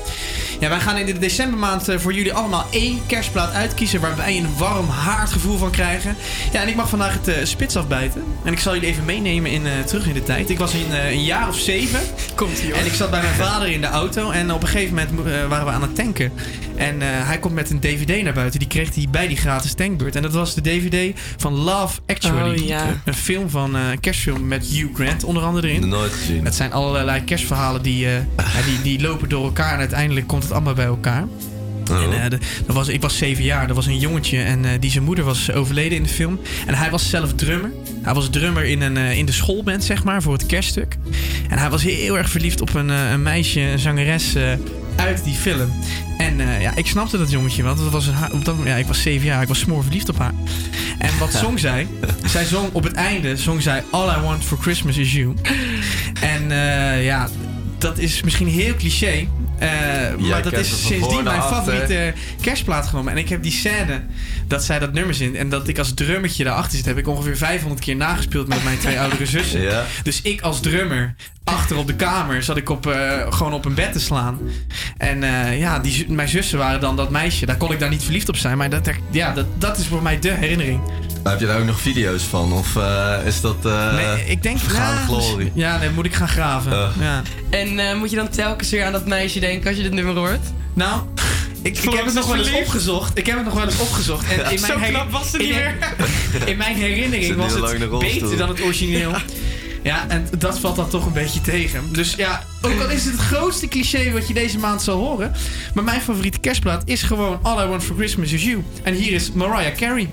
Ja, wij gaan in de decembermaand eh, voor jullie allemaal één kerstplaat uitkiezen... waar wij een warm haardgevoel van krijgen. Ja, en ik mag vandaag het eh, spits afbijten. En ik zal jullie even meenemen in, terug in de tijd. Ik was in, een jaar of zeven. Komt. En ik zat bij mijn vader in de auto. En op een gegeven moment eh, waren we aan het tanken. En eh, hij komt met een dvd naar buiten. Die kreeg hij bij die gratis tankbeurt. En dat was de dvd van Love Actually. Oh, ja. Een- film van, eh, een kerstfilm met Hugh Grant onder andere erin. Nooit gezien. Het zijn allerlei kerstverhalen die, eh, (laughs) die, die lopen door elkaar. En uiteindelijk komt het allemaal bij elkaar. En, eh, de- dat was, ik was zeven jaar, er was een jongetje en eh, die zijn moeder was overleden in de film. En hij was zelf drummer. Hij was drummer in, een, eh, in de schoolband, zeg maar, voor het kerststuk. En hij was heel erg verliefd op een, een meisje, een zangeres uit die film. En ja, ik snapte dat jongetje, want het was een, op dat, ja, ik was zeven jaar, ik was smoor verliefd op haar. En wat (laughs) zong zij? zij zong op het einde, zong zij All I Want For Christmas Is You. En ja, dat is misschien heel cliché. Eh, maar dat is sindsdien mijn achter. favoriete kerstplaat genomen. En ik heb die scène dat zij dat nummer zingt. En dat ik als drummertje daarachter zit. Heb ik ongeveer 500 keer nagespeeld met mijn twee (laughs) oudere zussen. Ja. Dus ik als drummer achter op de kamer zat ik op, eh, gewoon op een bed te slaan. En eh, ja, die, mijn zussen waren dan dat meisje. Daar kon ik daar niet verliefd op zijn. Maar dat, ja, dat, dat is voor mij de herinnering. Maar heb je daar ook nog video's van? Of eh, is dat eh Nee, ik denk ja, glorie? Ja, nee, moet ik gaan graven. Oh. Ja. En eh, moet je dan telkens weer aan dat meisje denken als je dit nummer hoort? Nou, ik, ik heb het nog wel eens opgezocht. Ik heb het nog wel eens opgezocht. En Ja, in mijn zo her- knap was ze niet in- meer. (laughs) In mijn herinnering was het beter dan het origineel. Ja, en dat valt dan toch een beetje tegen. Dus ja, ook al is het het grootste cliché wat je deze maand zal horen. Maar mijn favoriete kerstplaat is gewoon All I Want For Christmas Is You. En hier is Mariah Carey.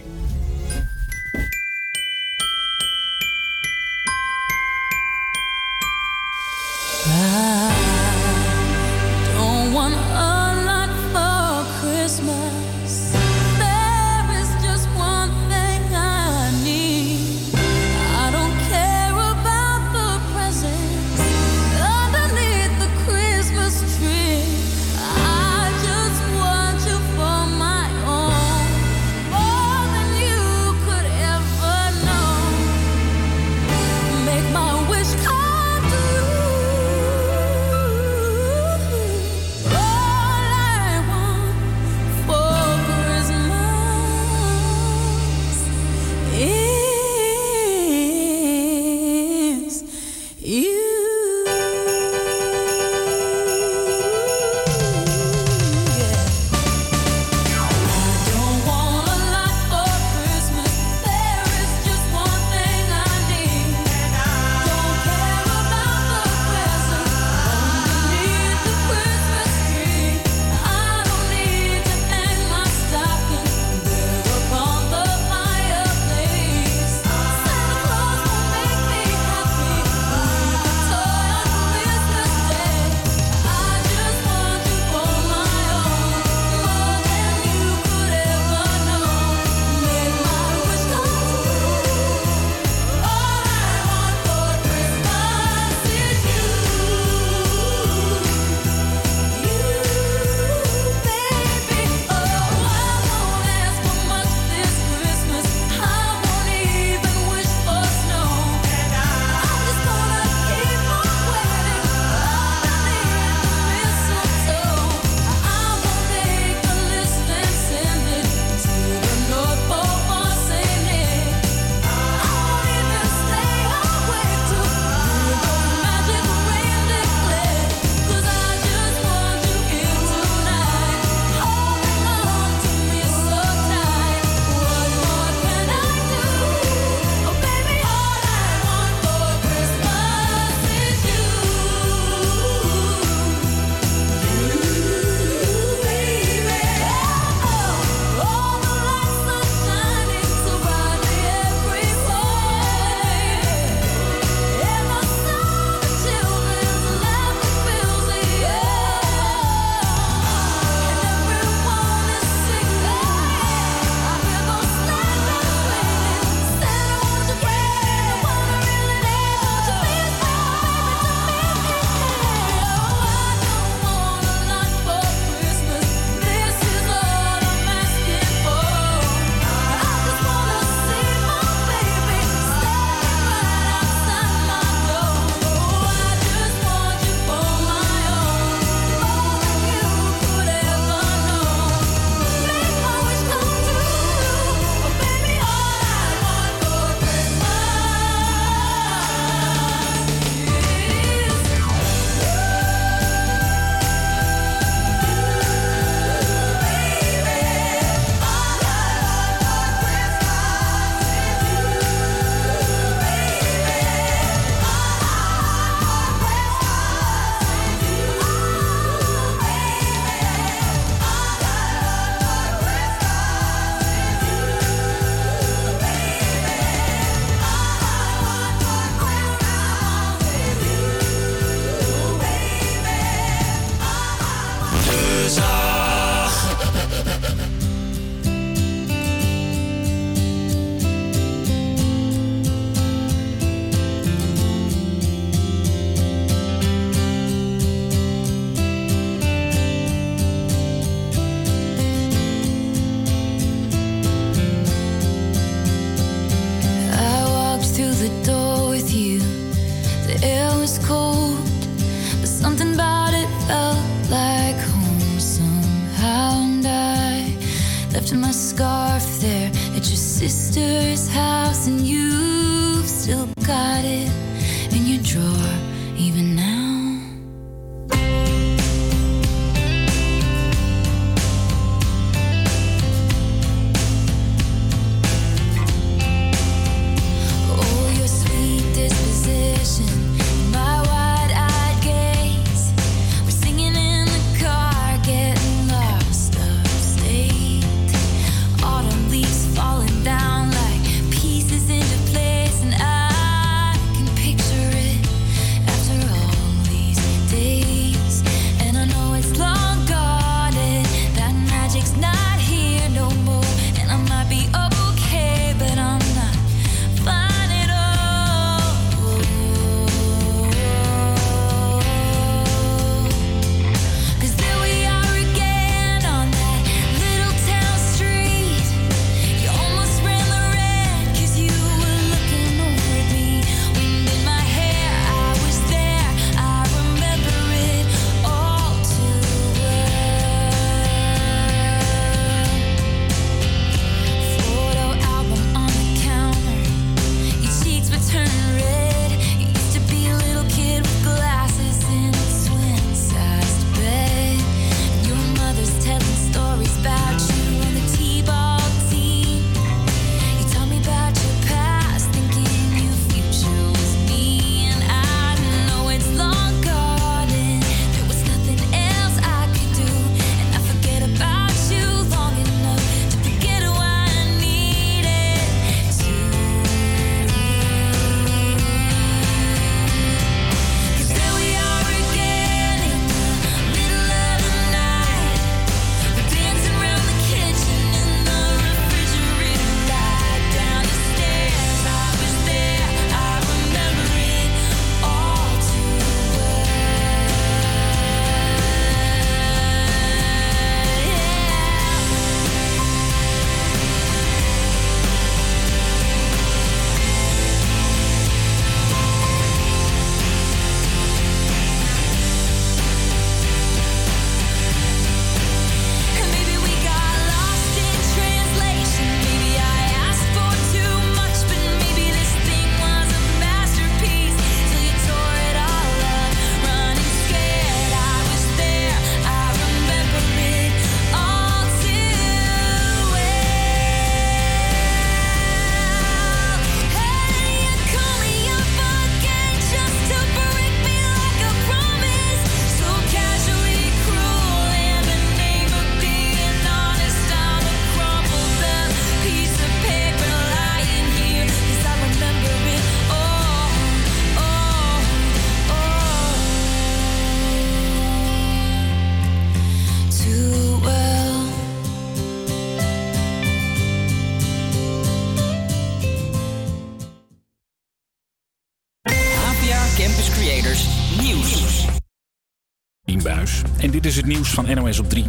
Dit is het nieuws van NOS op 3.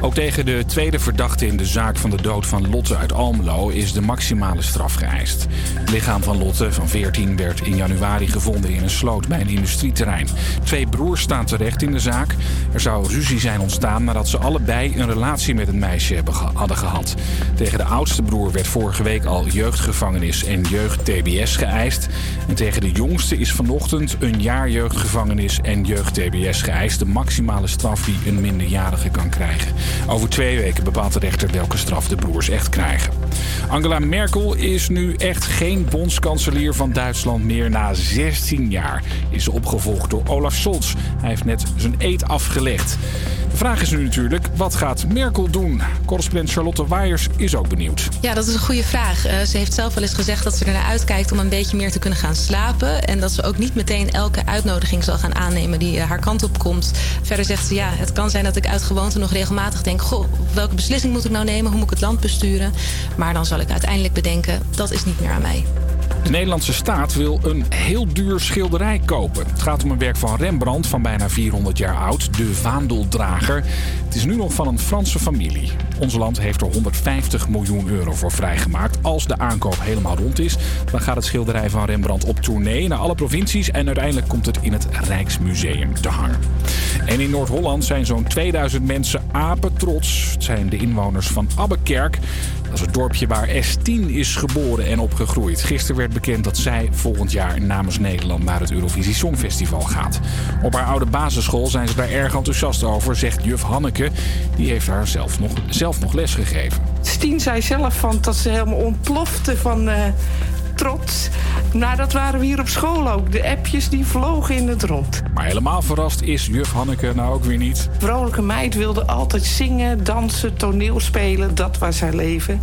Ook tegen de tweede verdachte in de zaak van de dood van Lotte uit Almelo is de maximale straf geëist. Het lichaam van Lotte van 14 werd in januari gevonden in een sloot bij een industrieterrein. Twee broers staan terecht in de zaak. Er zou ruzie zijn ontstaan nadat ze allebei een relatie met een meisje hadden gehad. Tegen de oudste broer werd vorige week al jeugdgevangenis en jeugd-TBS geëist. En tegen de jongste is vanochtend een jaar jeugdgevangenis en jeugd-TBS geëist. De maximale straf die een minderjarige kan krijgen. Over twee weken bepaalt de rechter welke straf de broers echt krijgen. Angela Merkel is nu echt geen bondskanselier van Duitsland meer. Na 16 jaar is ze opgevolgd door Olaf Scholz. Hij heeft net zijn eed afgelegd. De vraag is nu natuurlijk, wat gaat Merkel doen? Correspondent Charlotte Waiers is ook benieuwd. Ja, dat is een goede vraag. Eh, ze heeft zelf wel eens gezegd dat ze ernaar uitkijkt om een beetje meer te kunnen gaan slapen. En dat ze ook niet meteen elke uitnodiging zal gaan aannemen die eh, haar kant op komt. Verder zegt ze, ja, het kan zijn dat ik uit gewoonte nog regelmatig denk... goh, welke beslissing moet ik nou nemen? Hoe moet ik het land besturen? Maar dan zal ik uiteindelijk bedenken, dat is niet meer aan mij. De Nederlandse staat wil een heel duur schilderij kopen. Het gaat om een werk van Rembrandt van bijna 400 jaar oud, de Vaandeldrager. Het is nu nog van een Franse familie. Ons land heeft er 150 miljoen euro voor vrijgemaakt. Als de aankoop helemaal rond is, dan gaat het schilderij van Rembrandt op tournee naar alle provincies en uiteindelijk komt het in het Rijksmuseum te hangen. En in Noord-Holland zijn zo'n 2000 mensen apetrots. Het zijn de inwoners van Abbekerk. Dat is het dorpje waar S10 is geboren en opgegroeid. Gisteren werd bekend dat zij volgend jaar namens Nederland naar het Eurovisie Songfestival gaat. Op haar oude basisschool zijn ze daar erg enthousiast over, zegt juf Hanneke. Die heeft haar zelf nog, zelf nog les gegeven. Stien zei zelf van dat ze helemaal ontplofte van eh, trots. Nou, dat waren we hier op school ook. De appjes die vlogen in het rond. Maar helemaal verrast is juf Hanneke nou ook weer niet. Vrolijke meid wilde altijd zingen, dansen, toneel spelen. Dat was haar leven.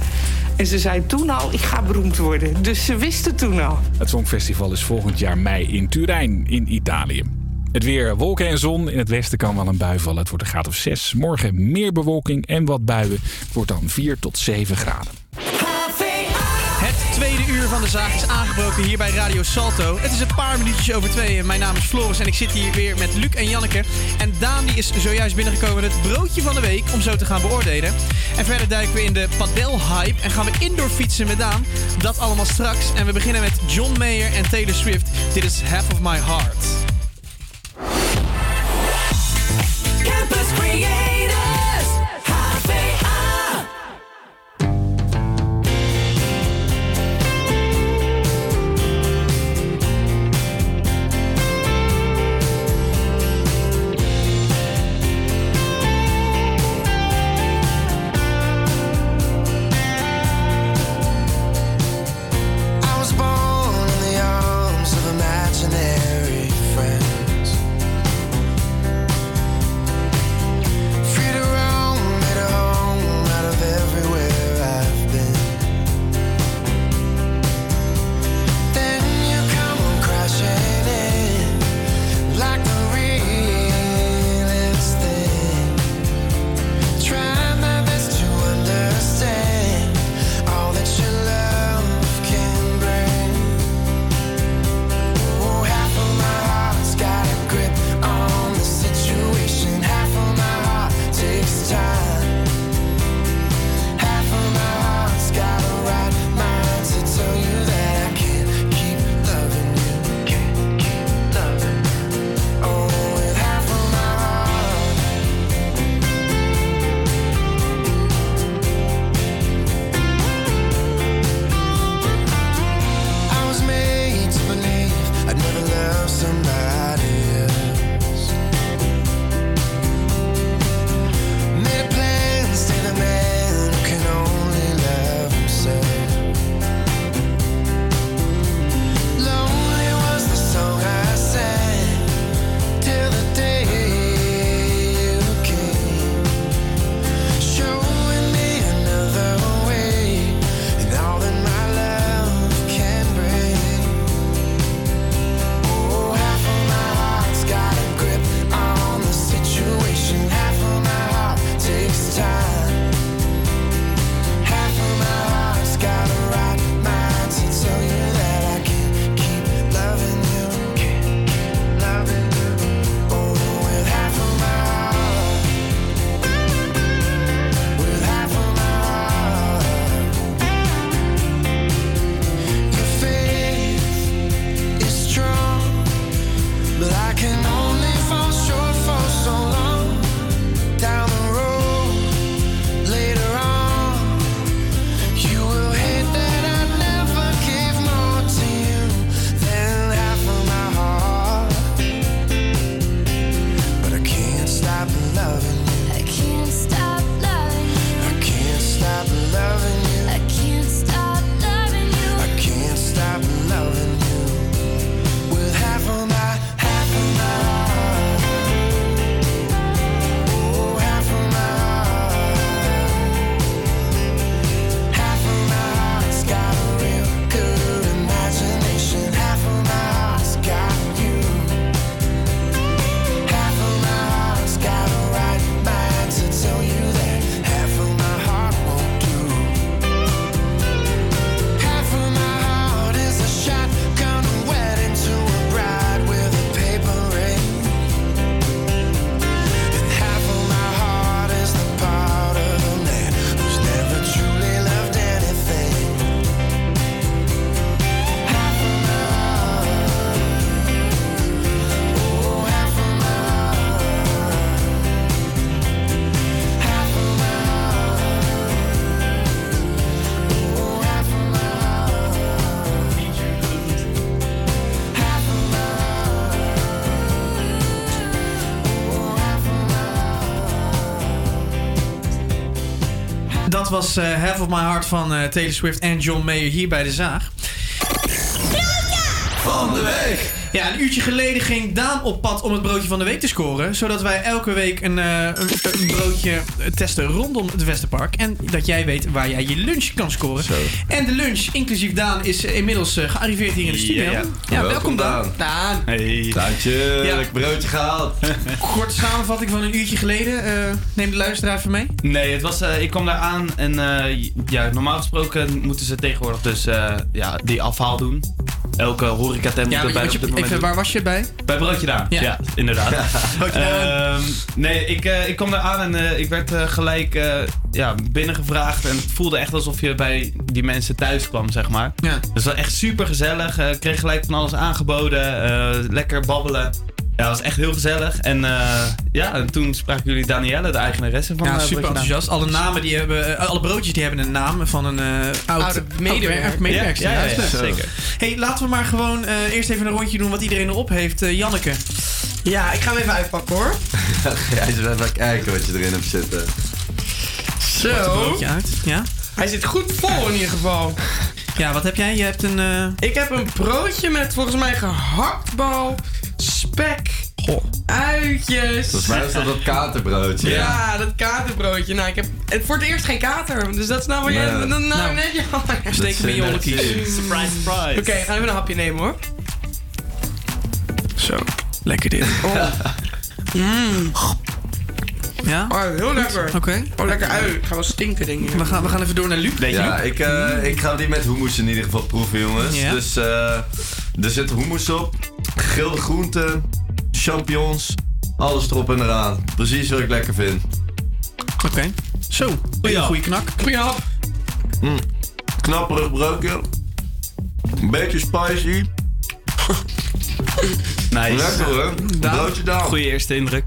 En ze zei toen al, ik ga beroemd worden. Dus ze wist het toen al. Het Songfestival is volgend jaar mei in Turijn in Italië. Het weer, wolken en zon. In het westen kan wel een bui vallen. Het wordt een graad of 6. Morgen meer bewolking en wat buien. Het wordt dan 4 tot 7 graden. Het tweede uur van de zaak is aangebroken hier bij Radio Salto. Het is een paar minuutjes over twee. Mijn naam is Floris en ik zit hier weer met Luc en Janneke. En Daan is zojuist binnengekomen met het broodje van de week om zo te gaan beoordelen. En verder duiken we in de padel-hype en gaan we indoor fietsen met Daan. Dat allemaal straks. En we beginnen met John Mayer en Taylor Swift. Dit is Half of My Heart. Campus Creators, was eh, Half of My Heart van eh, Taylor Swift en John Mayer hier bij de Zaag. Van de week! Ja, een uurtje geleden ging Daan op pad om het broodje van de week te scoren. Zodat wij elke week een, eh, een, een broodje testen rondom het Westerpark. En dat jij weet waar jij je lunch kan scoren. En de lunch, inclusief Daan, is inmiddels eh, gearriveerd hier in de studio. Ja, Ja, ja. welkom, Daan. Daan. Hey. Daantje, Ja. broodje gehaald. (laughs) Korte samenvatting van een uurtje geleden. Eh, neem de luisteraar even mee. Nee, het was, ik kwam daar aan en eh, ja, normaal gesproken moeten ze tegenwoordig dus eh, ja, die afhaal doen. Elke horecatent moet Ja, dat bij want op dit moment waar was je bij? Bij Broodje Daan, Ja. ja, inderdaad. (laughs) Ehm, nee, ik, eh, ik kwam daar aan en eh, ik werd eh, gelijk ja, binnengevraagd. En het voelde echt alsof je bij die mensen thuis kwam, zeg maar. Ja. Dus het was echt super gezellig. Kreeg gelijk van alles aangeboden. lekker babbelen. Ja, het was echt heel gezellig. En eh, ja, en toen spraken jullie Danielle, de eigenaresse van Ja, eh, super enthousiast. Alle namen die hebben, eh, alle broodjes die hebben een naam van een eh oud, Oude medewerker. medewerker. Ja, ja, ja, dat zeker. Hey, laten we maar gewoon eh, eerst even een rondje doen wat iedereen erop heeft. Eh, Janneke. Ja, ik ga hem even uitpakken hoor. (laughs) Eens even kijken wat je erin hebt zitten. Zo. broodje uit. Ja? Hij zit goed vol in ieder geval. Ja, wat heb jij? Je hebt een... Ik heb een broodje met volgens mij gehaktbal, spek, uitjes. Volgens mij is dat dat katerbroodje. Ja, dat katerbroodje. Nou, ik heb voor het eerst geen kater. Dus dat is nou wat jij... Nee. Nou, Nou, net je steek je je. Surprise, surprise. Oké, gaan we even een hapje nemen hoor. Zo, lekker dit. (laughs) Mm. Ja? Oh, heel lekker. Oké. Oh, lekker uit. Ik ga wel stinken, denk ik. We gaan, we gaan even door naar Luc. Ja, ik, eh, ik ga die met hummus in ieder geval proeven, jongens. Ja. Dus eh, er zit hummus op, gegrilde groenten, champignons, alles erop en eraan. Precies wat ik lekker vind. Oké. Zo, goeie, goeie knak. Goeie hap. Mm. Knapperig broodje. Een beetje spicy. (laughs) Nice. Lekker hoor. Broodje down. Goeie eerste indruk.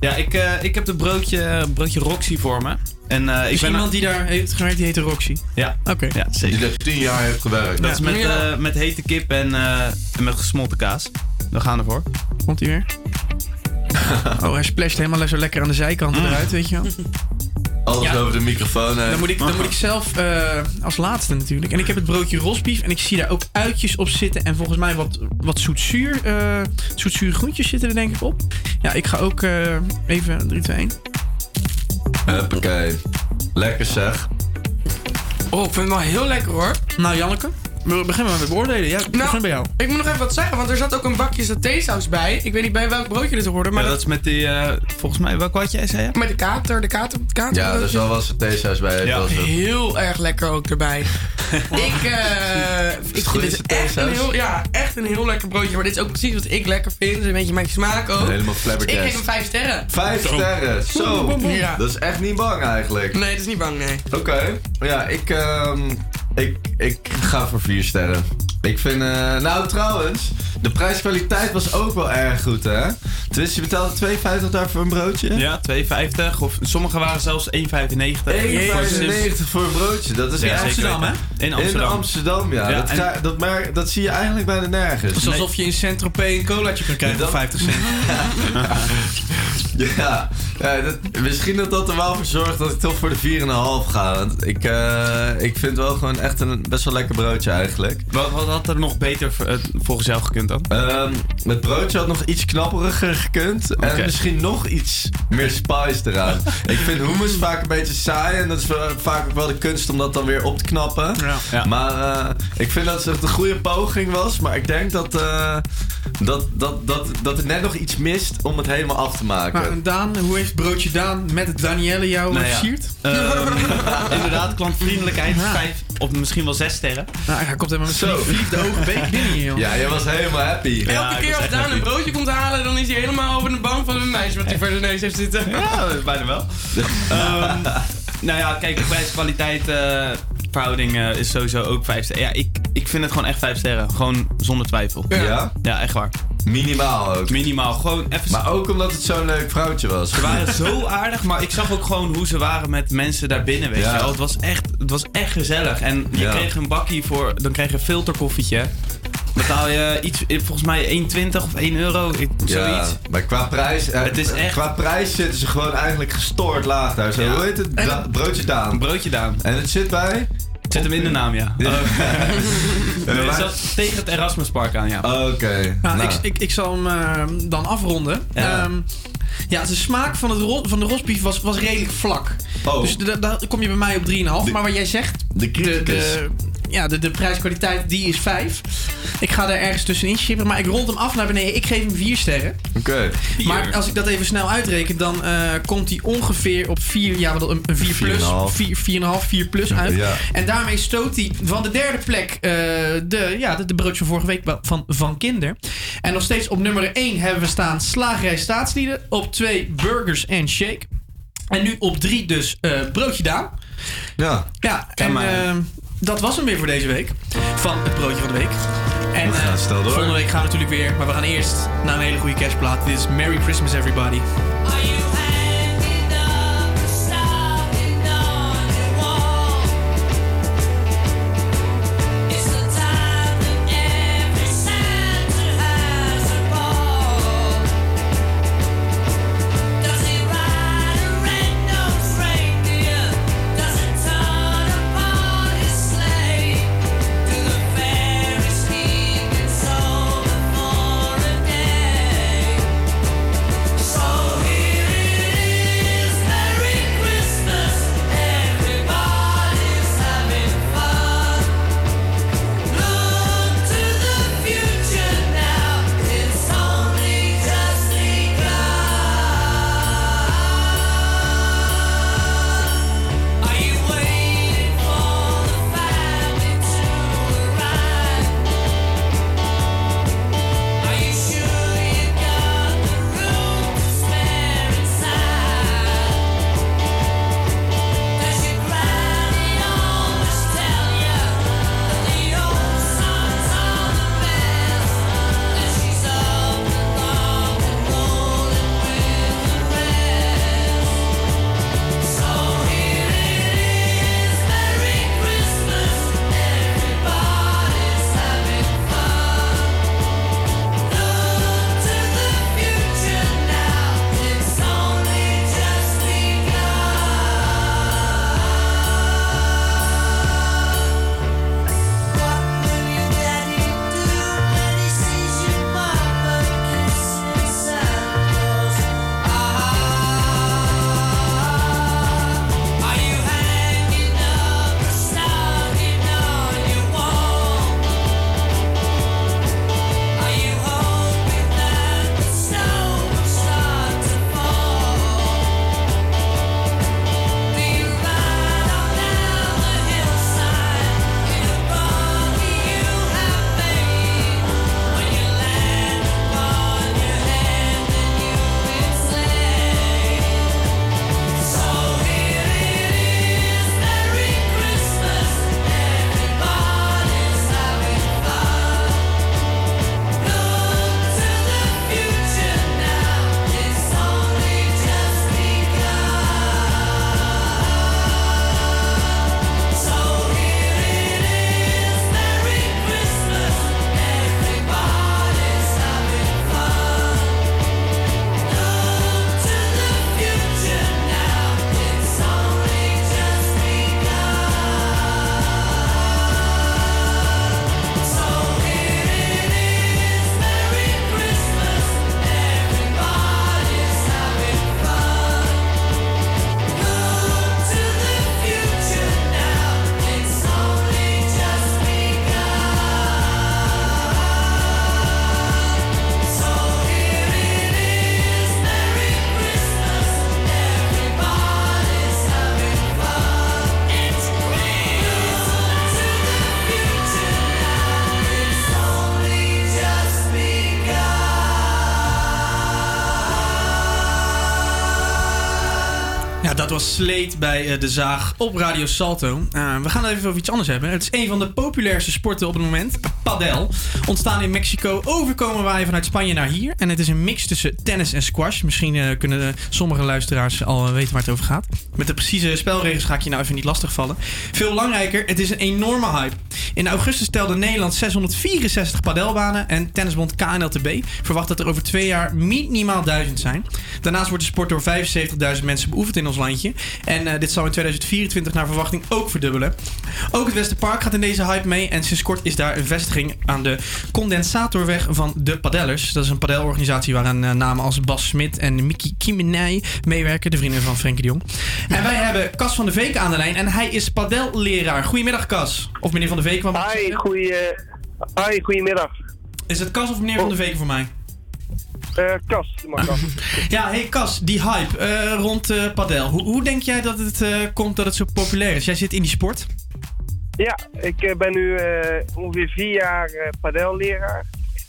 Ja, ik, eh, ik heb de broodje, broodje Roxy voor me. En, eh, ik Is ben iemand die daar heeft gewerkt, die heet Roxy? Ja, Oké. ja Die zeker. er tien jaar heeft gewerkt. Dat is met, eh, met hete kip en, eh, en met gesmolten kaas. We gaan ervoor. Komt hij weer? (laughs) Oh, hij splasht helemaal zo lekker aan de zijkanten eruit, weet je wel. Alles Ja. over de microfoon. hè. Dan moet ik, dan moet ik zelf eh, als laatste natuurlijk. En ik heb het broodje rosbief en ik zie daar ook uitjes op zitten. En volgens mij wat, wat zoetzuur, eh zoetzuur groentjes zitten er denk ik op. Ja, ik ga ook eh, even 3, 2, 1. Huppakee. Lekker zeg. Oh, ik vind het wel heel lekker hoor. Nou Janneke, we beginnen maar met beoordelen. Ja, ik Nou, begin bij jou. Ik moet nog even wat zeggen, want er zat ook een bakje satésaus bij. Ik weet niet bij welk broodje dit hoorde, maar Maar dat, dat is met die, eh, volgens mij, welk wat jij zei? met de kater, de kater, kater Ja, er zal wel satésaus bij. Ja. Heel erg lekker ook erbij. (laughs) ik eh ik vind dit echt een, heel, ja, echt een heel lekker broodje. Maar dit is ook precies wat ik lekker vind. Dus een beetje mijn smaak ook. Helemaal ik flabbergast. geef hem vijf sterren. Vijf sterren. Zo. Ja. Dat is echt niet bang eigenlijk. Nee, dat is niet bang, nee. Oké. Ja, ik, ehm, ik, ik ga voor vier sterren. Ik vind, eh, nou trouwens, de prijskwaliteit was ook wel erg goed, hè? Tenminste, je betaalde 2,50 daar voor een broodje? Ja, 2,50. Of sommige waren zelfs 1,95. 1,95 voor een broodje. Dat is Ja, zeker Amsterdam, hè? In Amsterdam. In Amsterdam, ja. Ja, dat, ga- dat, merk- dat zie je eigenlijk bijna nergens. Het is alsof je in Saint-Tropez een colaatje kan krijgen voor 50 cent. (laughs) Ja, ja dat, misschien dat dat er wel voor zorgt dat ik toch voor de 4,5 ga. Want ik, eh, ik vind wel gewoon echt een best wel lekker broodje eigenlijk. Wat, wat had er nog beter eh, volgens jou gekund dan? Ehm, het broodje had nog iets knapperiger gekund. En misschien nog iets meer spice eraan. (laughs) ik vind hummus vaak een beetje saai. En dat is vaak ook wel de kunst om dat dan weer op te knappen. Ja. Maar eh, ik vind dat het een goede poging was. Maar ik denk dat, uh, dat, dat, dat, dat net nog iets mist om het helemaal af te maken. Maar Daan, hoe heeft broodje Daan met Danielle jou nou (laughs) inderdaad, klantvriendelijkheid. 5 of misschien wel zes sterren. Nou, hij komt helemaal met Zo. zijn verliefde ogen beek binnen hier, (laughs) joh. Ja, jij was helemaal happy. Ja, Elke keer als Daan een broodje komt halen, dan is hij helemaal over de bank van een meisje wat hij voor de neus heeft zitten. Ja, bijna wel. (laughs) Ehm, nou ja, kijk, de prijs-kwaliteit eh, verhouding eh, is sowieso ook vijf sterren. Ja, ik, ik vind het gewoon echt vijf sterren. Gewoon zonder twijfel. Ja? Ja, echt waar. Minimaal ook. Minimaal. Gewoon even... Maar ook omdat het zo'n leuk vrouwtje was. Ze waren zo aardig, maar ik zag ook gewoon hoe ze waren met mensen daarbinnen, weet Ja. je wel. Het was echt, het was echt gezellig. En je Ja. kreeg een bakkie voor, dan kreeg je een filterkoffietje. Betaal je iets, eh, volgens mij 1,20 of 1 euro, ik- Ja, zoiets. maar qua prijs, eh, Het is echt- qua prijs zitten ze gewoon eigenlijk gestoord laag daar. Zo, Ja. Hoe heet het? Da- broodje Daan. Broodje Daan. En het zit bij? Het zit hem in de naam, ja. Ja. (laughs) Nee, het maar- zat tegen het Erasmuspark aan, ja. Oké. Nou, Nou. Ik, ik, ik zal hem eh, dan afronden. Ja. Ehm, ja, de smaak van, het van de rosbief was, was redelijk vlak. Oh. Dus da- daar kom je bij mij op 3,5. Maar wat jij zegt, De criticus. de, ja, de, de prijskwaliteit die is 5. Ik ga er ergens tussenin schipperen, maar ik rond hem af naar beneden. Ik geef hem 4 sterren. Oké. Maar als ik dat even snel uitreken, dan eh, komt hij ongeveer op 4, ja, wat, een, een 4 plus, 4,5. 4, 4,5, 4 plus uit. Ja. En daarmee stoot hij van de derde plek eh, de, ja, de, de broodje van vorige week van Van Kinder. En nog steeds op nummer 1 hebben we staan Slagerij Staatslieden. Op 2 Burgers and Shake. En nu op 3 dus eh, Broodje Daan. Ja. Ja, en maar. Dat was hem weer voor deze week. Van het broodje van de week. En We gaan eh, snel door. volgende week gaan we natuurlijk weer. Maar we gaan eerst naar een hele goede kerstplaat. Dit is Merry Christmas Everybody. Dat was Sleet bij eh, De Zaag op Radio Salto. Eh, we gaan het even over iets anders hebben. Het is een van de populairste sporten op het moment. Padel. Ontstaan in Mexico. Overkomen wij vanuit Spanje naar hier. En het is een mix tussen tennis en squash. Misschien eh, kunnen sommige luisteraars al weten waar het over gaat. Met de precieze spelregels ga ik je nou even niet lastigvallen. Veel belangrijker, het is een enorme hype. In augustus telde Nederland 664 padelbanen en tennisbond KNLTB verwacht dat er over twee jaar minimaal 1000 zijn. Daarnaast wordt de sport door 75.000 mensen beoefend in ons landje. En eh, dit zal in 2024 naar verwachting ook verdubbelen. Ook het Westerpark gaat in deze hype mee. En sinds kort is daar een vestiging aan de Condensatorweg van de Padellers. Dat is een padelorganisatie waaraan eh, namen als Bas Smit en Mickey Kimenij meewerken. De vrienden van Frenkie de Jong. En wij hebben Cas van de Veek aan de lijn. En hij is padelleraar. Goedemiddag Cas. Of meneer van de Veek. moet ik Hi, goeie, hi, goedemiddag. Is het Cas of meneer van de Veek voor mij? Eh Kas, Kas. (laughs) Ja, hey Cas, die hype eh, rond eh padel. Hoe, hoe denk jij dat het eh, komt dat het zo populair is? Jij zit in die sport. Ja, ik ben nu ongeveer vier jaar padelleraar.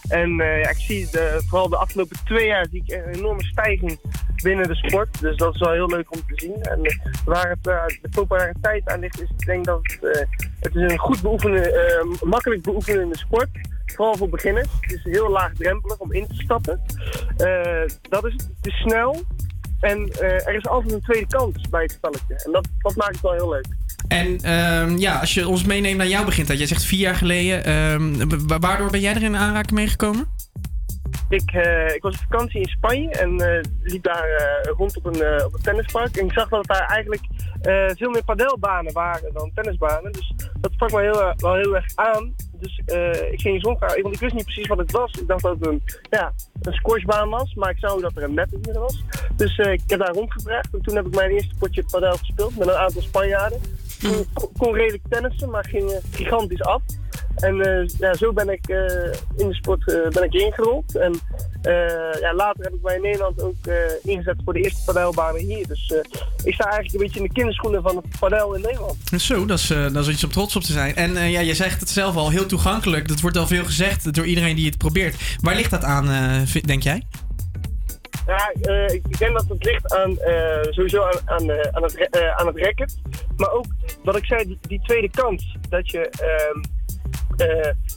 En eh, ja, ik zie de, vooral de afgelopen twee jaar zie ik een enorme stijging binnen de sport. Dus dat is wel heel leuk om te zien. En waar het, eh, de populariteit aan ligt, is ik denk dat het, eh, het is een goed beoefenen, makkelijk beoefenende sport. Vooral voor beginners. Het is heel laagdrempelig om in te stappen. Dat is het. Snel. En er is altijd een tweede kans bij het spelletje. En dat, dat maakt het wel heel leuk. En ehm, ja, als je ons meeneemt naar jouw begintijd. Jij zegt vier jaar geleden. ehm, wa- waardoor ben jij er in aanraking meegekomen? Ik, eh, ik was op vakantie in Spanje en eh, liep daar eh, rond op een, op een tennispark. En ik zag dat daar eigenlijk veel meer padelbanen waren dan tennisbanen. Dus dat sprak me heel, wel heel erg aan. Dus eh, ik ging want ik wist niet precies wat het was. Ik dacht dat het een, ja, een squashbaan was, maar ik zag dat er een net in was. Dus eh, ik heb daar rondgevraagd en toen heb ik mijn eerste potje padel gespeeld met een aantal Spanjaarden. Ik kon, redelijk tennissen, maar ging gigantisch af. En eh, ja, zo ben ik eh, in de sport eh, ben ik ingerold. En ja, later heb ik mij in Nederland ook ingezet voor de eerste padelbanen hier. Dus ik sta eigenlijk een beetje in de kinderschoenen van het padel in Nederland. Zo, dat is, dat is iets om trots op te zijn. En ja, je zegt het zelf al, heel toegankelijk. Dat wordt al veel gezegd door iedereen die het probeert. Waar ligt dat aan, denk jij? Ja, ik denk dat het ligt aan, sowieso aan, aan, aan, het, aan het racket. Maar ook, wat ik zei, die, die tweede kans. Dat je ehm, eh,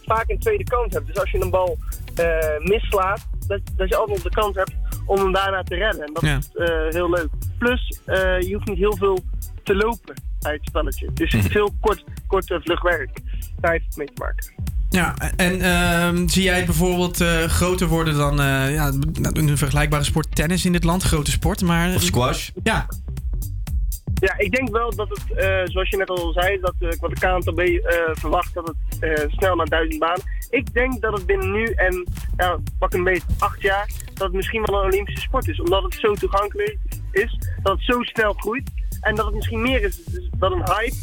vaak een tweede kans hebt. Dus als je een bal eh, mislaat, dat, dat je altijd nog de kans hebt om hem daarna te redden. En dat Ja. is eh, heel leuk. Plus, eh, je hoeft niet heel veel te lopen bij het spelletje. Dus veel kort, kort eh, vlug werk. Daar heeft het mee te maken. Ja, en ehm, zie jij het bijvoorbeeld eh, groter worden dan eh, ja, een vergelijkbare sport tennis in dit land? Grote sport, maar... Of squash? Ja. Ja, ik denk wel dat het, eh, zoals je net al zei, dat eh, wat de KNTB eh, verwacht dat het snel naar duizend banen. Ik denk dat het binnen nu en ja, pak een beetje acht jaar, dat het misschien wel een Olympische sport is. Omdat het zo toegankelijk is, dat het zo snel groeit en dat het misschien meer is dan een hype.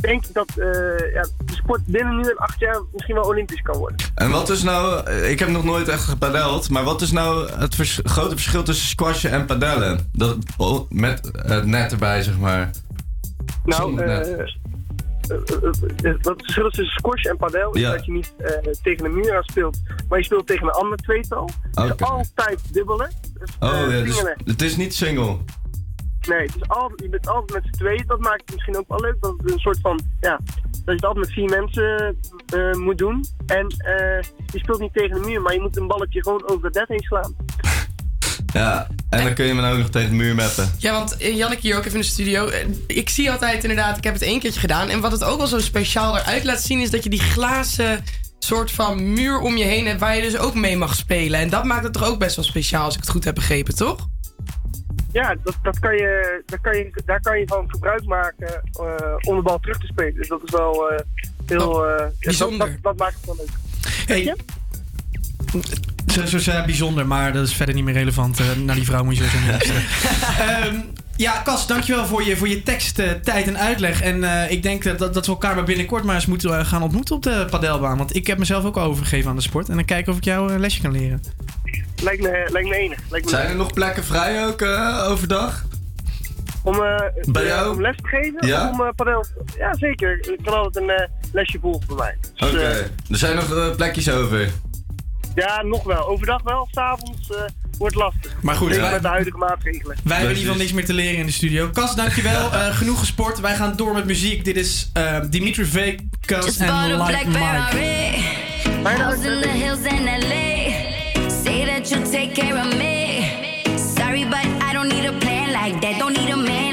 Denk ik dat eh, ja, de sport binnen nu en acht jaar misschien wel Olympisch kan worden. En wat is nou, ik heb nog nooit echt gepadeld, maar wat is nou het vers- grote verschil tussen squashen en padellen? Dat, oh, met het net erbij, zeg maar. Nou, eh, eh, eh, wat het verschil tussen squash en padel is Ja. dat je niet eh, tegen een muur aan speelt, maar je speelt tegen een ander tweetal. Dus Oké. altijd dubbelen. Dus, Oh eh, ja, dus het is niet single. Nee, het is altijd, je bent altijd met z'n tweeën. Dat maakt het misschien ook wel leuk. Dat het een soort van, ja, dat je het altijd met vier mensen eh, moet doen. En eh, je speelt niet tegen de muur, maar je moet een balletje gewoon over het net heen slaan. (laughs) Ja, en dan kun je hem ook nog tegen de muur mappen. Ja, want eh, Janneke hier ook even in de studio. Ik zie altijd inderdaad, ik heb het één keertje gedaan. En wat het ook wel zo speciaal eruit laat zien, is dat je die glazen soort van muur om je heen hebt waar je dus ook mee mag spelen. En dat maakt het toch ook best wel speciaal, als ik het goed heb begrepen, toch? Ja, dat, dat kan je, daar, kan je, daar kan je van gebruik maken eh, om de bal terug te spelen. Dus dat is wel eh, heel... eh, ja, dat, bijzonder. dat, dat maakt het wel leuk. Hey. Zo, hij bijzonder, maar dat is verder niet meer relevant. Eh, naar die vrouw moet je zo niet luisteren. (laughs) Ehm, ja, Cas, dankjewel voor je, voor je tekst, eh, tijd en uitleg. En eh, ik denk dat, dat we elkaar maar binnenkort maar eens moeten eh, gaan ontmoeten op de padelbaan. Want ik heb mezelf ook al overgegeven aan de sport. En dan kijken of ik jou een lesje kan leren. Lijkt me, lijkt me enig. Lijkt me Zijn er nog plekken vrij ook eh, overdag? Om, eh, Bij jou? om les te geven? Ja? Of om eh, padel? Ja, zeker. Ik kan altijd een lesje volgen bij mij. Dus, Oké, er zijn nog plekjes over. Ja, nog wel. Overdag wel. S'avonds eh wordt lastig. Maar goed, Zeker wij- met de huidige maatregelen. Wij hebben in ieder geval niks meer te leren in de studio. Cas, dankjewel. (laughs) Eh genoeg gesport. Wij gaan door met muziek. Dit is eh, Dimitri Vegas Just en bought a Like Mike. Ferrari. Say that you'll take care of me. Sorry, but I don't need a plan like that. Don't need a man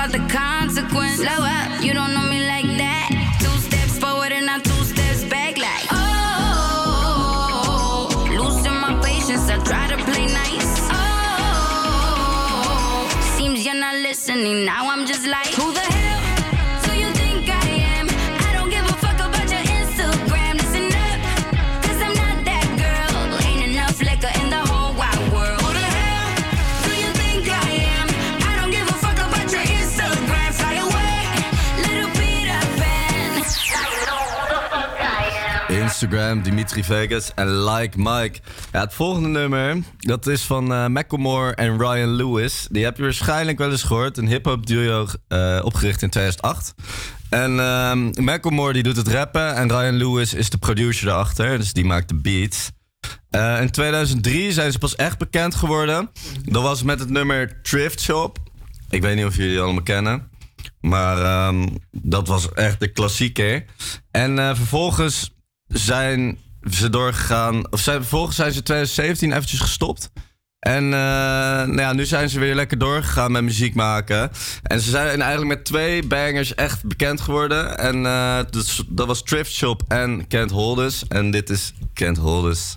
about the consequence? Slow Instagram, Dimitri Vegas en Like Mike. Het volgende nummer, dat is van eh Macklemore en Ryan Lewis. Die heb je waarschijnlijk wel eens gehoord. Een hip-hop duo eh, opgericht in 2008. En ehm Macklemore die doet het rappen en Ryan Lewis is de producer daarachter. Dus die maakt de beats. Eh, in 2003 zijn ze pas echt bekend geworden. Dat was met het nummer Thrift Shop. Ik weet niet of jullie die allemaal kennen. Maar ehm, dat was echt de klassieker. En vervolgens zijn ze doorgegaan. Of zijn, vervolgens zijn ze in 2017 eventjes gestopt. En eh, nou ja, nu zijn ze weer lekker doorgegaan met muziek maken. En ze zijn eigenlijk met twee bangers echt bekend geworden. En eh, dat, was Thrift Shop en Can't Hold Us. En dit is Can't Hold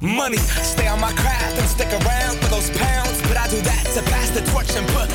Money, stay on my craft and stick around for those pounds. But I do that to pass the torch and put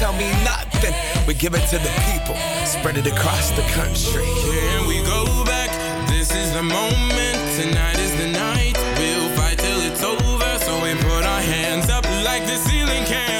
tell me nothing. We give it to the people, spread it across the country. Here we go back. This is the moment. Tonight is the night. We'll fight till it's over. So we put our hands up like the ceiling can't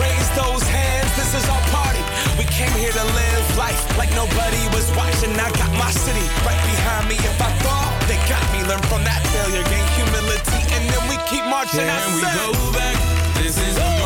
Raise those hands, this is our party. We came here to live life like nobody was watching. I got my city right behind me. If I fall, they got me. Learn from that failure, gain humility, and then we keep marching. I Can we go back? This is the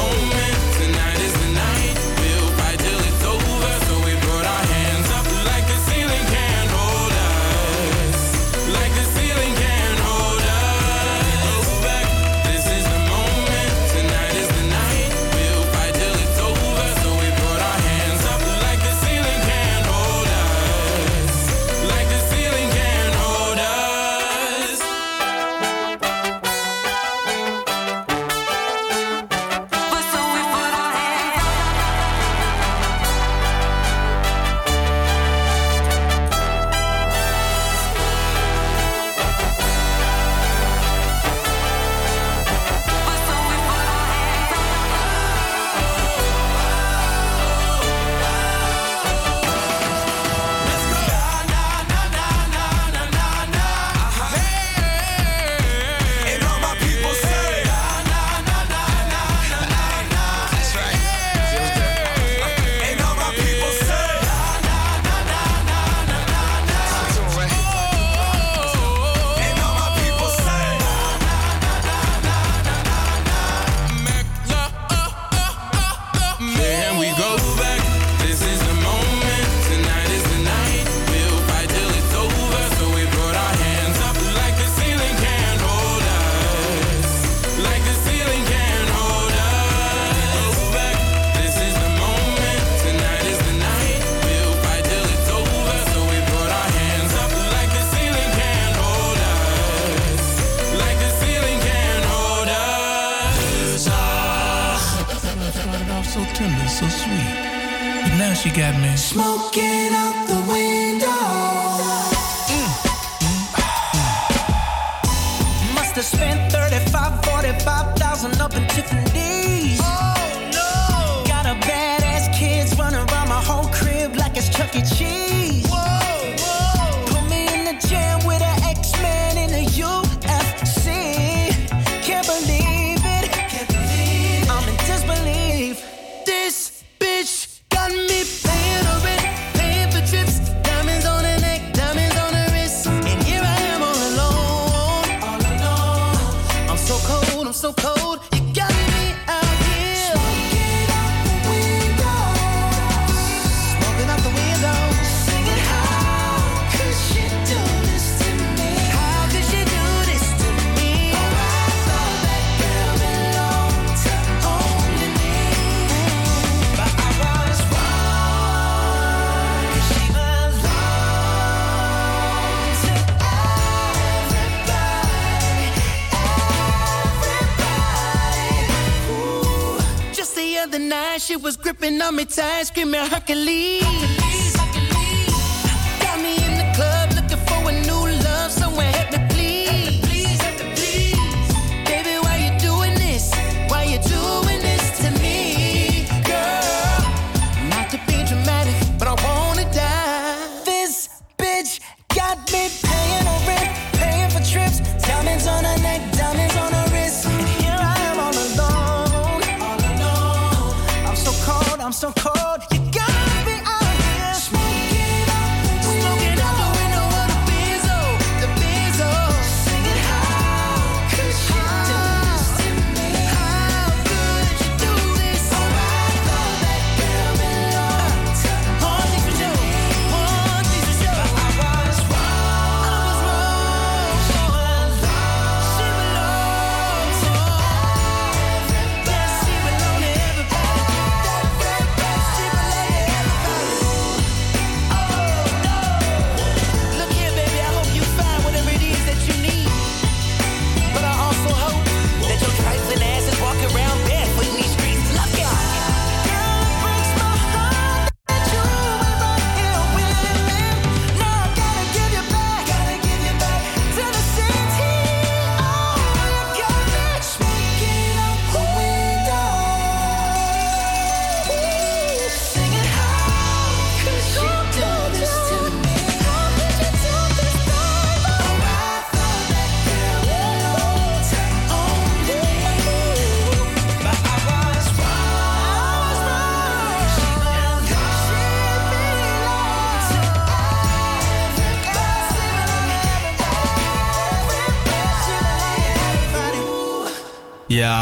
me task, give me a Hercules.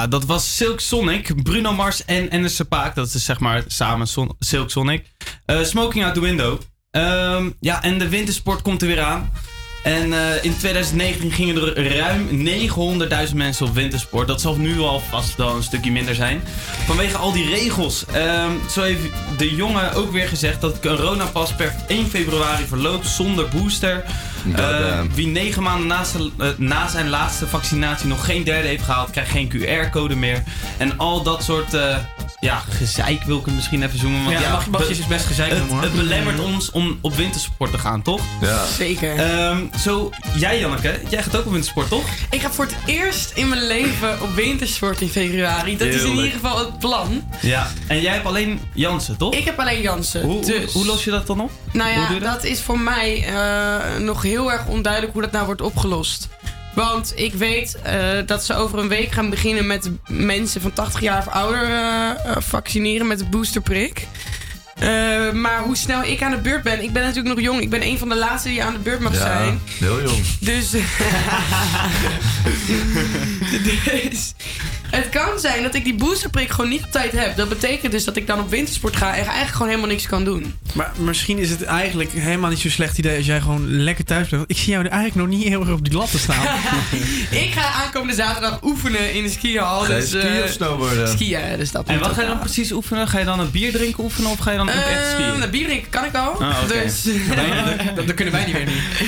Dat was Silk Sonic, Bruno Mars en Ennis Paak. Dat is zeg maar samen Silk Sonic. Eh, Smoking Out the Window. Ehm, ja, en de wintersport komt er weer aan. En eh, in 2019 gingen er ruim 900.000 mensen op wintersport. Dat zal nu al vast wel een stukje minder zijn. Vanwege al die regels. Ehm, zo heeft de jongen ook weer gezegd dat coronapas per 1 februari verloopt zonder booster. Eh, Goddamn. wie negen maanden na zijn, eh, na zijn laatste vaccinatie nog geen derde heeft gehaald, krijgt geen QR-code meer. En al dat soort eh, ja, gezeik wil ik het misschien even zoomen. Want Ja, mag- mag je be- dus best gezeik het, noemen, hoor. Het belemmert ons om op wintersport te gaan, toch? Ja. Zeker. Ehm, zo, jij Janneke, jij gaat ook op wintersport, toch? Ik ga voor het eerst in mijn leven op wintersport in februari. Dat is in ieder geval het plan. Ja. En jij hebt alleen Jansen, toch? Ik heb alleen Jansen. Hoe, hoe- dus. hoe los je dat dan op? Nou ja, dat? is voor mij eh, nog heel erg onduidelijk hoe dat nou wordt opgelost. Want ik weet eh, dat ze over een week gaan beginnen met mensen van 80 jaar of ouder eh, eh, vaccineren met de boosterprik. Eh, maar hoe snel ik aan de beurt ben, ik ben natuurlijk nog jong. Ik ben een van de laatste die aan de beurt mag zijn. heel jong. Dus. (laughs) dus. Het kan zijn dat ik die boosterprik gewoon niet op tijd heb. Dat betekent dus dat ik dan op wintersport ga en eigenlijk gewoon helemaal niks kan doen. Maar misschien is het eigenlijk helemaal niet zo'n slecht idee als jij gewoon lekker thuis blijft. Ik zie jou er eigenlijk nog niet heel erg op die lat te staan. (laughs) Ik ga aankomende zaterdag oefenen in de skihal. Dus, skiën eh, of snowboarden? Skiën, dus dat En wat ga je dan precies oefenen? Ga je dan een bier drinken oefenen of ga je dan Eh, skiën? nou, bier drinken kan ik al. Oké. Dus. (laughs) dat, dat kunnen wij niet meer niet. (laughs)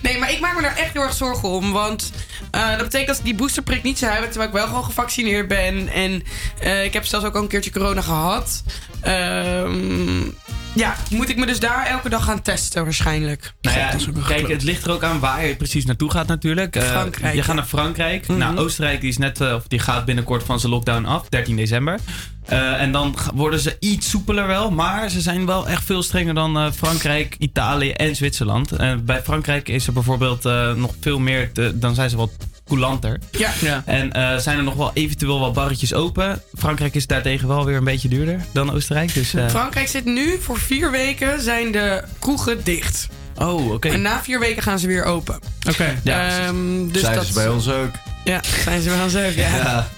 Nee, maar ik maak me daar echt heel erg zorgen om. Want Eh, dat betekent dat ik die boosterprik niet zou hebben, terwijl ik wel gewoon gevaccineerd ben. En eh, ik heb zelfs ook al een keertje corona gehad. Ehm, ja, moet ik me dus daar elke dag gaan testen waarschijnlijk. Nou ja, kijk, het ligt er ook aan waar je precies naartoe gaat natuurlijk. Eh, Frankrijk, je gaat naar Frankrijk. Mhm. Nou, Oostenrijk die is net, of die gaat binnenkort van zijn lockdown af, 13 december. Eh, en dan worden ze iets soepeler wel, maar ze zijn wel echt veel strenger dan eh, Frankrijk, Italië en Zwitserland. Eh, bij Frankrijk is er bijvoorbeeld eh, nog veel meer, te- dan zijn ze wat coulanter. Ja. ja. En eh, zijn er nog wel eventueel wat barretjes open. Frankrijk is daartegen wel weer een beetje duurder dan Oostenrijk. Dus, eh, Frankrijk zit nu voor vier weken zijn de kroegen dicht. Oh, oké. En na vier weken gaan ze weer open. Oké. Ja. Ehm, dus Zijn dat ze bij ons ook. Ja, zijn ze bij ons ook. Ja. Ja.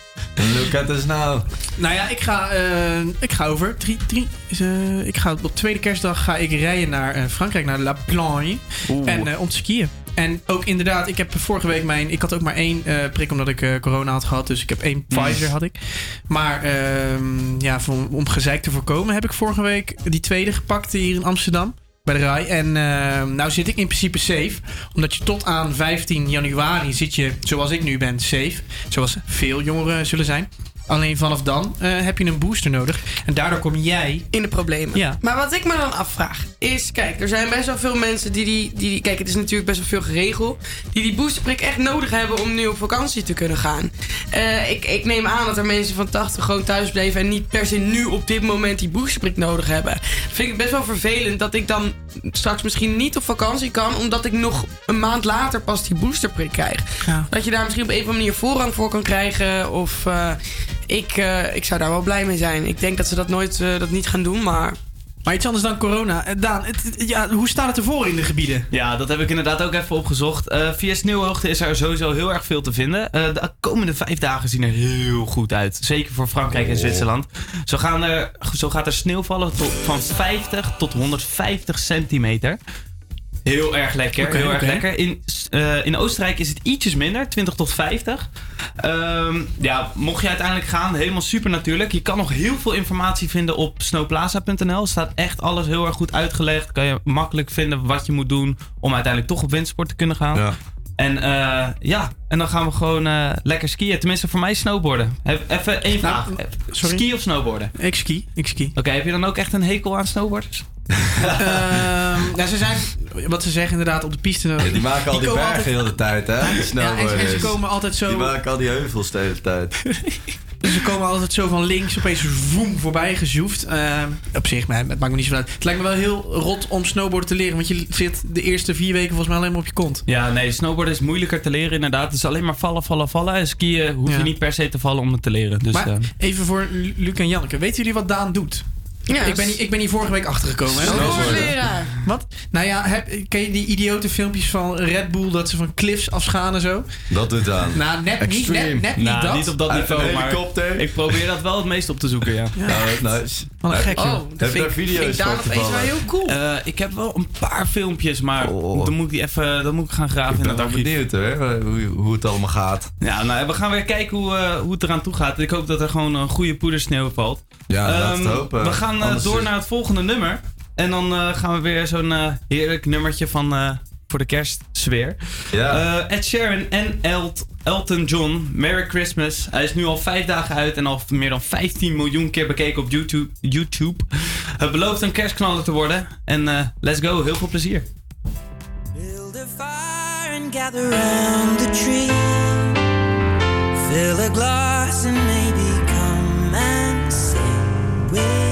Look at us now. Nou ja, ik ga, eh, ik ga over. Drie, drie, eh, ik ga op tweede kerstdag ga ik rijden naar eh, Frankrijk, naar La Plagne. En om te skiën. En ook inderdaad, ik heb vorige week mijn. Ik had ook maar één prik omdat ik corona had gehad. Dus ik heb één Mm. Pfizer had ik. Maar ehm, ja, voor- om gezeik te voorkomen heb ik vorige week die tweede gepakt hier in Amsterdam. Bij de RAI. En ehm, nou zit ik in principe safe. Omdat je tot aan 15 januari zit je, zoals ik nu ben, safe. Zoals veel jongeren zullen zijn. Alleen vanaf dan eh, heb je een booster nodig. En daardoor kom jij... In de problemen. Ja. Maar wat ik me dan afvraag is, kijk, er zijn best wel veel mensen die die, die, kijk, het is natuurlijk best wel veel geregeld, die die boosterprik echt nodig hebben om nu op vakantie te kunnen gaan. Eh, ik, ik neem aan dat er mensen van 80 gewoon thuis bleven en niet per se nu op dit moment die boosterprik nodig hebben. Vind ik best wel vervelend dat ik dan straks misschien niet op vakantie kan, omdat ik nog een maand later pas die boosterprik krijg. Dat je daar misschien op een of andere manier voorrang voor kan krijgen. Of eh, ik, eh, ik zou daar wel blij mee zijn. Ik denk dat ze dat nooit eh, dat niet gaan doen, maar. Maar iets anders dan corona. Eh, Daan, het, het- ja, hoe staat het ervoor in de gebieden? Ja, dat heb ik inderdaad ook even opgezocht. Eh, via sneeuwhoogte is er sowieso heel erg veel te vinden. Eh, de komende vijf dagen zien er heel goed uit. Zeker voor Frankrijk en Oh. Zwitserland. Zo, gaan er, zo gaat er sneeuw vallen tot, van 50 tot 150 centimeter. Heel erg lekker. Heel erg lekker. In, eh, in Oostenrijk is het ietsjes minder, 20 tot 50. Ehm, ja, mocht je uiteindelijk gaan, helemaal super natuurlijk. Je kan nog heel veel informatie vinden op snowplaza.nl. Er staat echt alles heel erg goed uitgelegd. Kan je makkelijk vinden wat je moet doen om uiteindelijk toch op windsport te kunnen gaan. Ja. En eh, ja, en dan gaan we gewoon eh, lekker skiën. Tenminste, voor mij snowboarden. Heb- Even één vraag. Nou, sorry? Ski of snowboarden? Ik ski, ik ski. Oké, heb je dan ook echt een hekel aan snowboarders? Ehm, (laughs) nou, ze zijn, wat ze zeggen inderdaad, op de piste. Ja, die maken al die bergen altijd- heel de tijd, hè? Die Ja, en, en ze komen altijd zo. Die maken al die heuvels de hele tijd. (laughs) Dus ze komen altijd zo van links opeens voem voorbij gezoefd. Ehm, op zich, maar het maakt me niet zo uit. Het lijkt me wel heel rot om snowboarden te leren. Want je zit de eerste vier weken volgens mij alleen maar op je kont. Ja, nee, snowboarden is moeilijker te leren inderdaad. Het is alleen maar vallen, vallen, vallen. En skiën hoef je Ja. niet per se te vallen om het te leren. Dus, maar eh, even voor Lu- Luc en Janneke. Weten jullie wat Daan doet? Ja, ik, ben, hier- ik ben hier vorige week achtergekomen. hè? Snowboarden. Wat? Nou ja, heb, ken je die idiote filmpjes van Red Bull dat ze van cliffs afgaan en zo? Dat doet aan. Nou, net niet, net, net niet nou, dat. niet op dat niveau, maar helikopter. ik probeer dat wel het meest op te zoeken, ja. Nou, nice. Wat een gek, joh. Oh, Heb dat je daar video's daar van toevallig? heel cool. Eh, ik heb wel een paar filmpjes, maar Oh. dan moet ik die even dan moet ik gaan graven Ik in ben het wel archief. benieuwd hoor, hoe, hoe het allemaal gaat. Ja, nou, we gaan weer kijken hoe, eh, hoe het eraan toe gaat. Ik hoop dat er gewoon een goede poedersneeuw valt. Ja, laten we Ehm, hopen. We gaan eh, door is- naar het volgende nummer. En dan eh, gaan we weer zo'n eh, heerlijk nummertje van eh, voor de kerstsfeer. Ja. Eh, Ed Sheeran en Elt- Elton John, Merry Christmas. Hij is nu al vijf dagen uit en al meer dan 15 miljoen keer bekeken op YouTube. YouTube. Het belooft een kerstknaller te worden. En eh, let's go, heel veel plezier. Build a fire and gather round the tree. Fill a glass and maybe come and sing with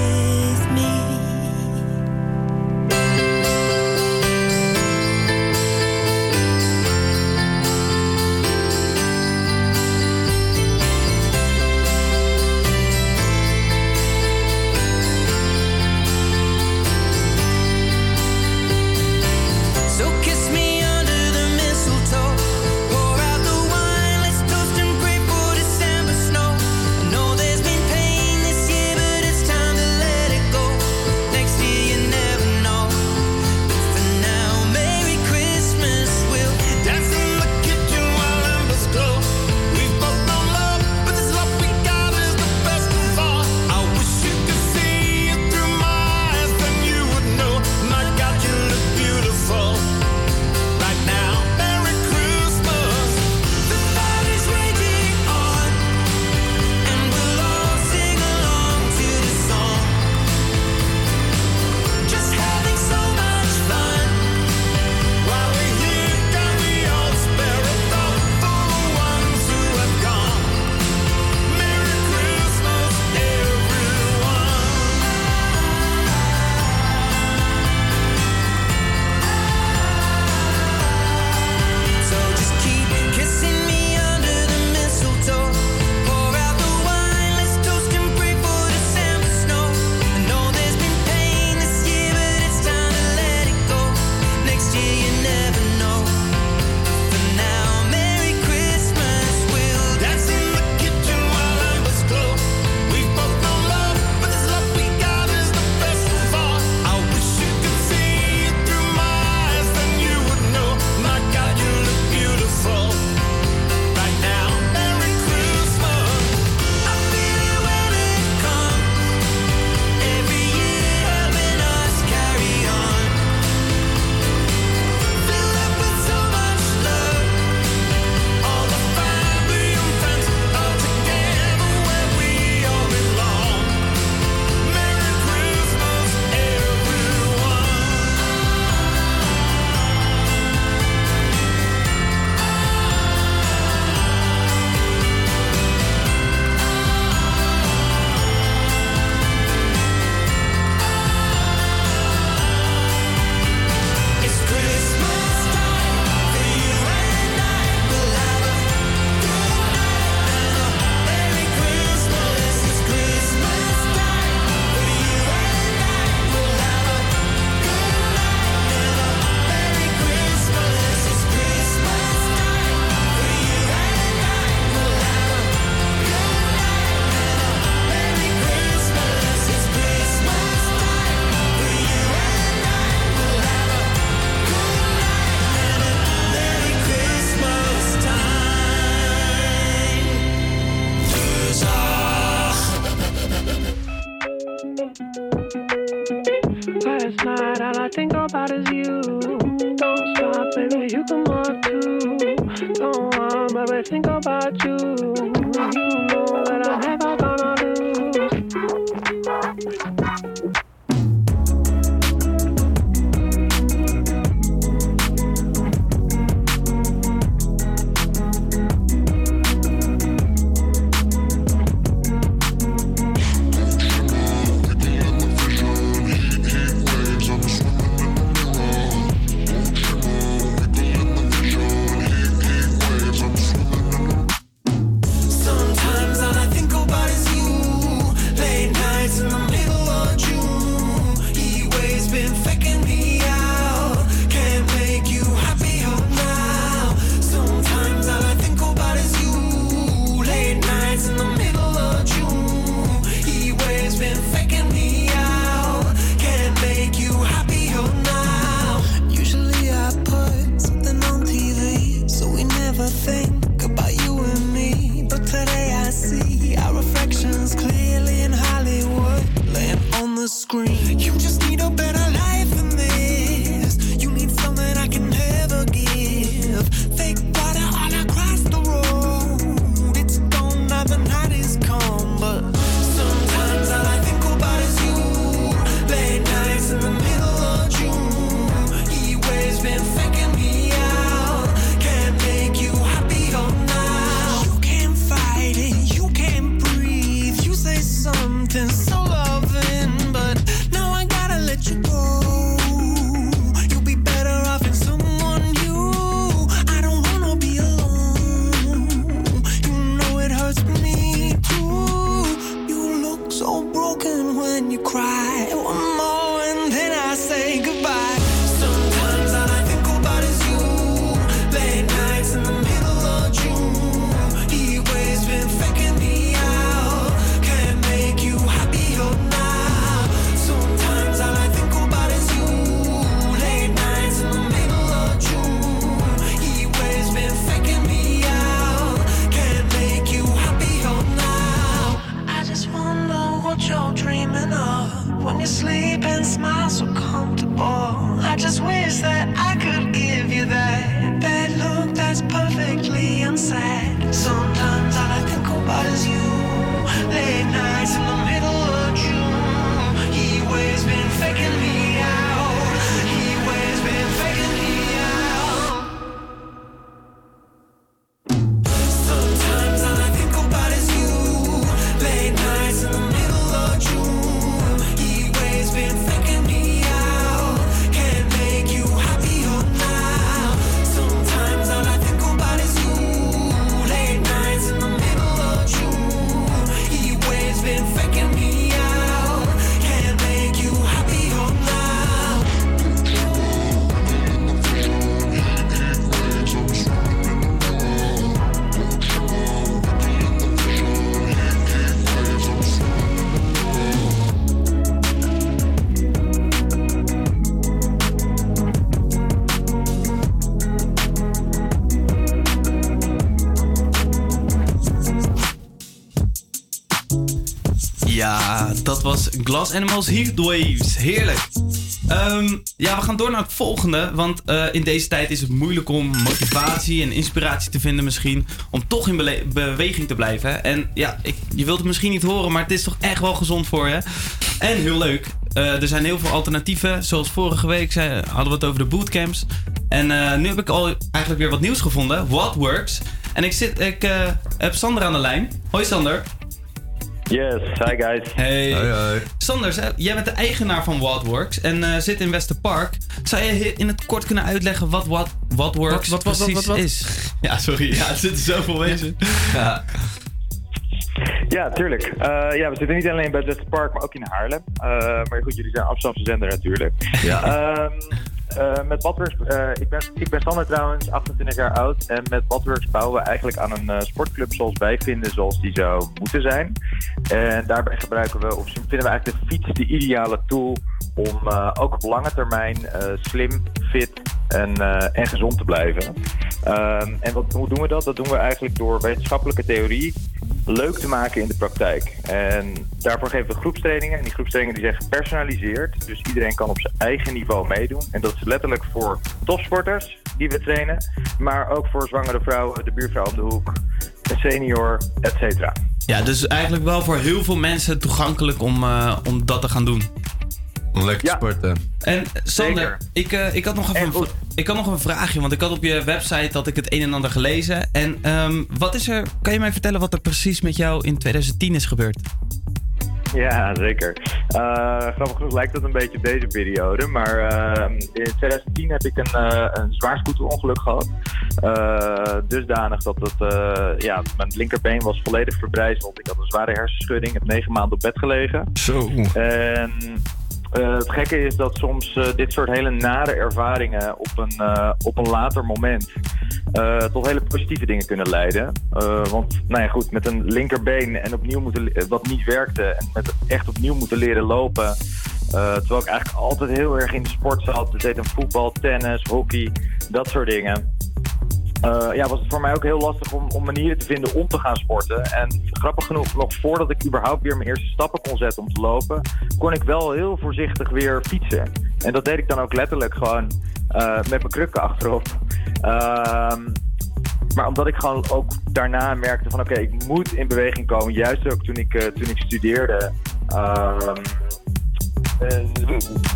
Animals Heatwaves. Heerlijk. Ehm, ja, we gaan door naar het volgende. Want eh, in deze tijd is het moeilijk om motivatie en inspiratie te vinden misschien. Om toch in beweging te blijven. En ja, ik, je wilt het misschien niet horen, maar het is toch echt wel gezond voor je. En heel leuk. Eh, er zijn heel veel alternatieven. Zoals vorige week zei, hadden we het over de bootcamps. En eh, nu heb ik al eigenlijk weer wat nieuws gevonden. What Works. En ik, zit, ik heb Sander aan de lijn. Hoi Sander. Yes, hi guys. Hey. Sander, zij- jij bent de eigenaar van Whatworks en eh, zit in Westerpark. Zou je in het kort kunnen uitleggen wat What, Whatworks Wat- wat- wat- precies wat- wat? is? Ja, sorry. Ja, er zitten zoveel wezen. Ja. Ja, tuurlijk. Eh, ja, we zitten niet alleen bij het Westerpark, maar ook in Haarlem. Eh, maar goed, jullie zijn Amsterdamse zender natuurlijk. Ja. Ehm, eh, met Badworks, eh, ik, ben, ik ben Sander trouwens, 28 jaar oud. En met Badworks bouwen we eigenlijk aan een eh, sportclub zoals wij vinden, zoals die zou moeten zijn. En daarbij gebruiken we, of vinden we eigenlijk de fiets de ideale tool om ook op lange termijn slim, fit en, eh, en gezond te blijven. Ehm, en wat, hoe doen we dat? Dat doen we eigenlijk door wetenschappelijke theorie leuk te maken in de praktijk. En daarvoor geven we groepstrainingen. En die groepstrainingen die zijn gepersonaliseerd. Dus iedereen kan op zijn eigen niveau meedoen. En dat is letterlijk voor topsporters, die we trainen. Maar ook voor zwangere vrouwen, de buurvrouw op de hoek, een senior, et cetera. Ja, dus eigenlijk wel voor heel veel mensen toegankelijk om, eh, om dat te gaan doen. Lekker te sporten. En Sander, ik, eh, ik, had nog even een, ik had nog een vraagje, want ik had op je website had ik het een en ander gelezen. En ehm, wat is er, kan je mij vertellen wat er precies met jou in 2010 is gebeurd? Ja, zeker. Eh, grappig genoeg lijkt dat een beetje deze periode. Maar eh, in 2010 heb ik een, eh, een zwaar scooterongeluk gehad. Eh, dusdanig dat het, eh, ja, mijn linkerbeen was volledig verbrijzeld. Ik had een zware hersenschudding, heb negen maanden op bed gelegen. Zo. En eh, het gekke is dat soms eh, dit soort hele nare ervaringen op een, eh, op een later moment tot hele positieve dingen kunnen leiden. Want, nou ja, goed, met een linkerbeen en opnieuw moeten, wat niet werkte en met echt opnieuw moeten leren lopen. terwijl ik eigenlijk altijd heel erg in de sport zat. Deed een voetbal, tennis, hockey, dat soort dingen. Eh, ja, was het voor mij ook heel lastig om, om manieren te vinden om te gaan sporten. En grappig genoeg, nog voordat ik überhaupt weer mijn eerste stappen kon zetten om te lopen, kon ik wel heel voorzichtig weer fietsen. En dat deed ik dan ook letterlijk gewoon eh, met mijn krukken achterop. Ehm, maar omdat ik gewoon ook daarna merkte van oké, ik moet in beweging komen. Juist ook toen ik, eh, toen ik studeerde. Eh,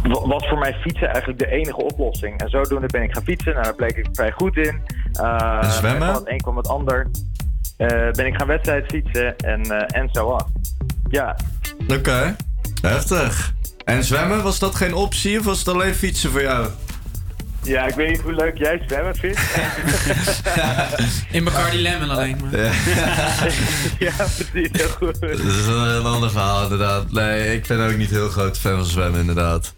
wa- was voor mij fietsen eigenlijk de enige oplossing. En zodoende ben ik gaan fietsen. Nou, daar bleek ik vrij goed in. Eh, En zwemmen? Van het een kwam het ander. Eh, ben ik gaan wedstrijd fietsen en, eh, en zo on. Ja. Oké, heftig. En zwemmen, was dat geen optie of was het alleen fietsen voor jou? Ja, ik weet niet hoe leuk jij zwemmen vindt. (laughs) In Bacardi Lemon alleen maar. Ja. (laughs) ja, precies. Heel goed. Dat is een, een ander verhaal inderdaad. Nee, ik ben ook niet heel groot fan van zwemmen inderdaad.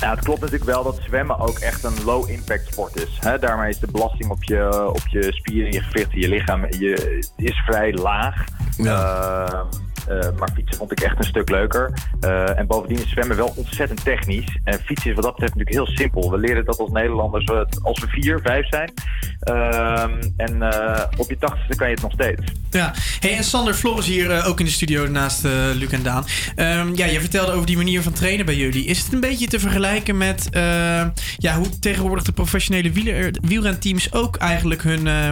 Ja, het klopt natuurlijk wel dat zwemmen ook echt een low-impact sport is. Hè? Daarmee is de belasting op je, op je spieren, je gewrichten, je lichaam je, is vrij laag. Eh, eh, maar fietsen vond ik echt een stuk leuker. Eh, en bovendien is zwemmen wel ontzettend technisch. En fietsen is wat dat betreft natuurlijk heel simpel. We leren dat als Nederlanders eh, als we vier, vijf zijn. Ehm, en eh, op je tachtigste kan je het nog steeds. Ja, hey, en Sander Floris hier eh, ook in de studio naast eh, Luc en Daan. Ehm, ja, je vertelde over die manier van trainen bij jullie. Is het een beetje te vergelijken met eh, ja, hoe tegenwoordig de professionele wieler, wielrenteams ook eigenlijk hun, eh,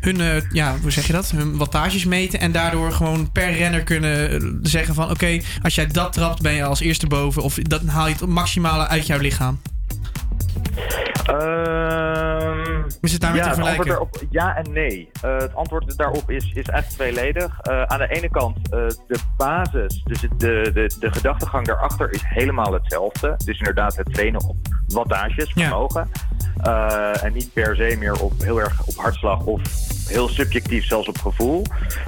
hun eh, ja, hoe zeg je dat? Hun wattages meten en daardoor gewoon per renner kunnen eh, zeggen van oké, als jij dat trapt ben je als eerste boven of dat haal je het maximale uit jouw lichaam. Ehm, Is het daarmee ja, te vergelijken? daarop, ja en nee. Eh, het antwoord daarop is, is eigenlijk tweeledig. Eh, aan de ene kant, eh, de basis, dus de, de, de gedachtegang daarachter is helemaal hetzelfde. Dus inderdaad het trainen op wattages, vermogen. En niet per se meer op heel erg op hartslag of heel subjectief zelfs op gevoel.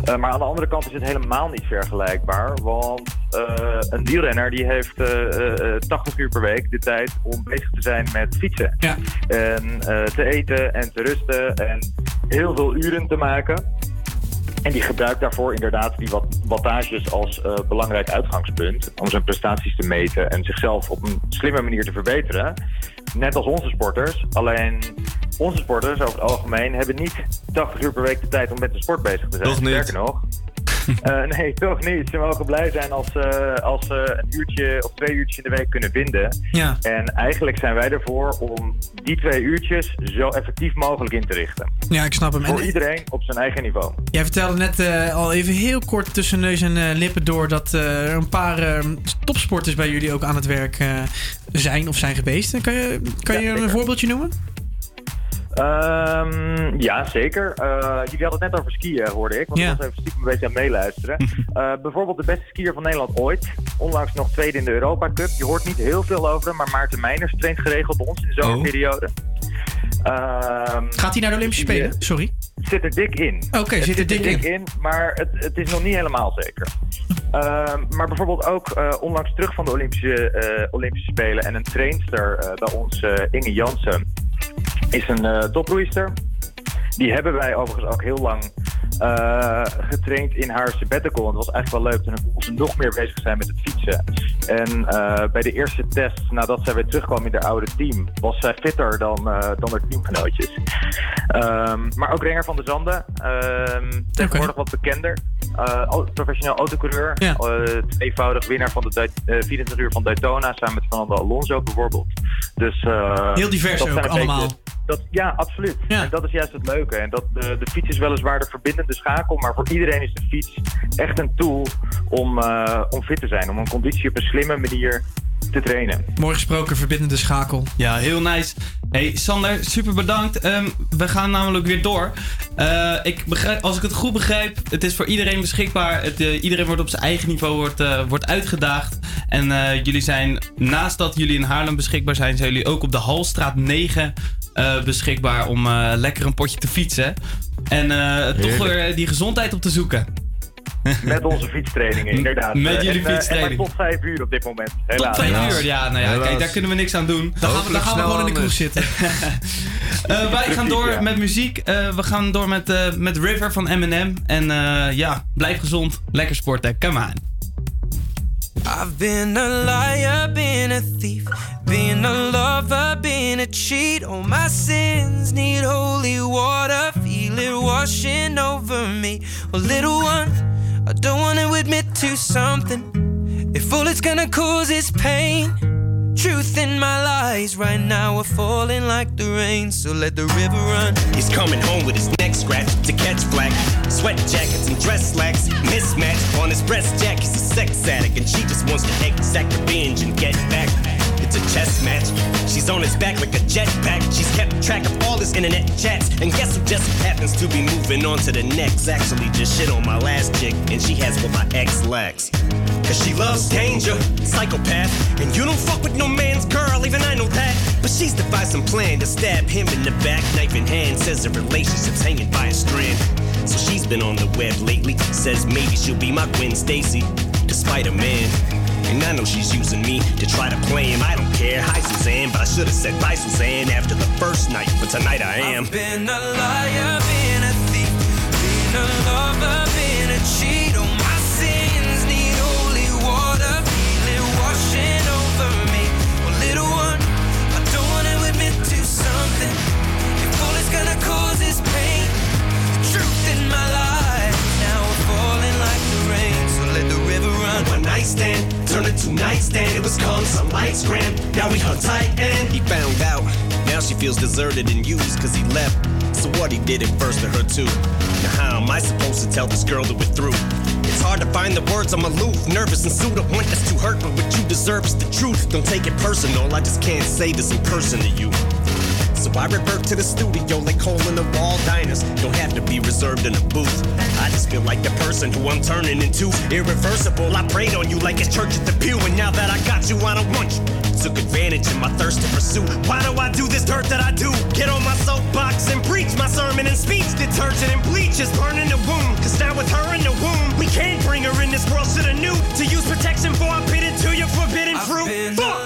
Maar aan de andere kant is het helemaal niet vergelijkbaar. Want eh, een wielrenner die heeft eh, eh, 80 uur per week de tijd om bezig te zijn met fietsen. En eh, te eten en te rusten en heel veel uren te maken. En die gebruikt daarvoor inderdaad die wat, wattages als eh, belangrijk uitgangspunt. Om zijn prestaties te meten en zichzelf op een slimme manier te verbeteren. Net als onze sporters. Alleen onze sporters over het algemeen hebben niet 80 uur per week de tijd om met de sport bezig te zijn. Niet? Sterker nog. (laughs) Eh, nee, toch niet. Ze mogen blij zijn als ze als ze een uurtje of twee uurtjes in de week kunnen vinden. Ja. En eigenlijk zijn wij ervoor om die twee uurtjes zo effectief mogelijk in te richten. Ja, ik snap hem. Voor En- iedereen op zijn eigen niveau. Jij vertelde net eh, al even heel kort tussen neus en lippen door dat er een paar eh, topsporters bij jullie ook aan het werk zijn of zijn geweest. Kan je, kan je een voorbeeldje noemen? Ehm, ja, zeker. Eh, jullie hadden het net over skiën, hoorde ik. Want Ja. ik was even stiekem een beetje aan meeluisteren. (laughs) Eh, bijvoorbeeld de beste skier van Nederland ooit. Onlangs nog tweede in de Europa Cup. Je hoort niet heel veel over hem, maar Maarten Meiners traint geregeld bij ons in de zomerperiode. Ehm, Gaat hij naar de Olympische Spelen? eh, Sorry. Zit er dik in. Oké, Het zit er dik in. maar het, het is nog niet helemaal zeker. Ehm, maar bijvoorbeeld ook eh, onlangs terug van de Olympische, eh, Olympische Spelen en een trainster eh, bij ons, eh, Inge Jansen, is een eh toproeister. Die hebben wij overigens ook heel lang eh, getraind in haar sabbatical. Dat was eigenlijk wel leuk. Toen kon ze nog meer bezig zijn met het fietsen. En eh, bij de eerste test, nadat zij weer terugkwam in haar oude team, was zij fitter dan, dan haar teamgenootjes. Ehm, maar ook Renger van der Zanden, ehm tegenwoordig wat bekender. Professioneel autocoureur. Ja. Tweevoudig winnaar van de Dayt- eh, 24 uur van Daytona, samen met Fernando Alonso bijvoorbeeld. Dus, Heel divers ook allemaal. beetje- Dat, ja, absoluut. En dat is juist het leuke. En dat, de, de fiets is weliswaar de verbindende schakel, maar voor iedereen is de fiets echt een tool om, eh, om fit te zijn. Om een conditie op een slimme manier te trainen. Mooi gesproken, verbindende schakel. Ja, heel nice. Hey Sander, super bedankt. Ehm, we gaan namelijk weer door. Eh, ik begrijp, als ik het goed begrijp, het is voor iedereen beschikbaar. Het, eh, iedereen wordt op zijn eigen niveau wordt, eh, wordt uitgedaagd. En eh, jullie zijn, naast dat jullie in Haarlem beschikbaar zijn, zijn jullie ook op de Halstraat 9 eh, beschikbaar om eh, lekker een potje te fietsen. En eh, toch weer die gezondheid op te zoeken. Met onze fietstrainingen, inderdaad. Met Eh, jullie en, eh, fietstraining. En tot vijf uur op dit moment. Helaas. Tot vijf uur, ja, nou ja, Helaas. kijk, daar kunnen we niks aan doen. Dan gaan we, dan gaan we gewoon in de kroeg zitten. (laughs) Eh, wij gaan door ja. met muziek. Eh, we gaan door met, eh, met River van Eminem. En eh, ja, blijf gezond. Lekker sporten. Come on. I've been a liar, been a thief, been a lover, been a cheat. All my sins need holy water, feel it washing over me. Little one, I don't want to admit to something. If all it's gonna cause is pain, truth in my lies right now are falling like the rain. So let the river run. He's coming home with his neck scratched to catch flack. Sweat jackets and dress slacks mismatched on his breast jack. He's a sex addict and she just wants to exact revenge and get back. It's a chess match. She's on his back like a jetpack. She's kept track of all his internet chats. And guess who just happens to be moving on to the next? Actually, just shit on my last chick, and she has what my ex lacks. Cause she loves danger, psychopath. And you don't fuck with no man's girl, even I know that. But she's devised some plan to stab him in the back, knife in hand. Says the relationship's hanging by a strand. So she's been on the web lately. Says maybe she'll be my Gwen Stacy, despite a man. And I know she's using me to try to play him. I don't care. Hi, Suzanne, but I should have said bye, Suzanne, after the first night. But tonight I am. I've been a liar, been a thief, been a lover, been a cheat. Run. One night stand, turned into nightstand. It was called some lights gram. Now we hung tight and he found out. Now she feels deserted and used cause he left. So what he did it first to her too. Now how am I supposed to tell this girl that we're through? It's hard to find the words, I'm aloof, nervous and sued. I want that's too hurt, but what you deserve is the truth. Don't take it personal, I just can't say this in person to you. So I revert to the studio like hole in the wall diners. Don't have to be reserved in a booth. I just feel like the person who I'm turning into. Irreversible, I prayed on you like it's church at the pew. And now that I got you, I don't want you. Took advantage of my thirst to pursue. Why do I do this dirt that I do? Get on my soapbox and preach my sermon and speech. Detergent and bleach is burning the wound. Cause now with her in the womb, we can't bring her in this world. to the new. to use protection for I'm bit into your forbidden fruit. Fuck.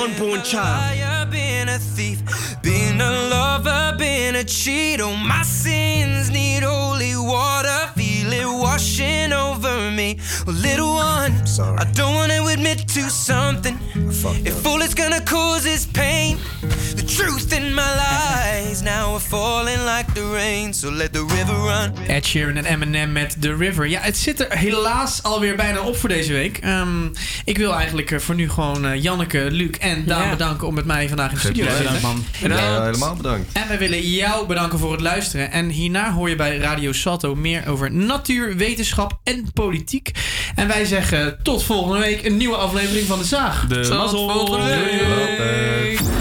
Unborn child? been a thief, been a lover, been a cheat. Oh, my sins need holy water, feel it washing over me. Well, little one, I don't wanna admit to something. If all it's gonna cause is pain, the truth in my lies now are falling like the rain. So let the river run. Ed Sheeran en Eminem met The River. Ja, het zit er helaas alweer bijna op voor deze week. Ehm, ik wil eigenlijk eh, voor nu gewoon eh, Janneke, Luc en Daan Ja. bedanken om met mij vandaag in de studio te Bedankt, zitten. man. Bedankt. Ja, helemaal bedankt. En wij willen jou bedanken voor het luisteren. En hierna hoor je bij Radio Salto meer over natuur, wetenschap en politiek. En wij zeggen tot volgende week een nieuwe aflevering van De Zaag. De Tot mazzel. volgende week.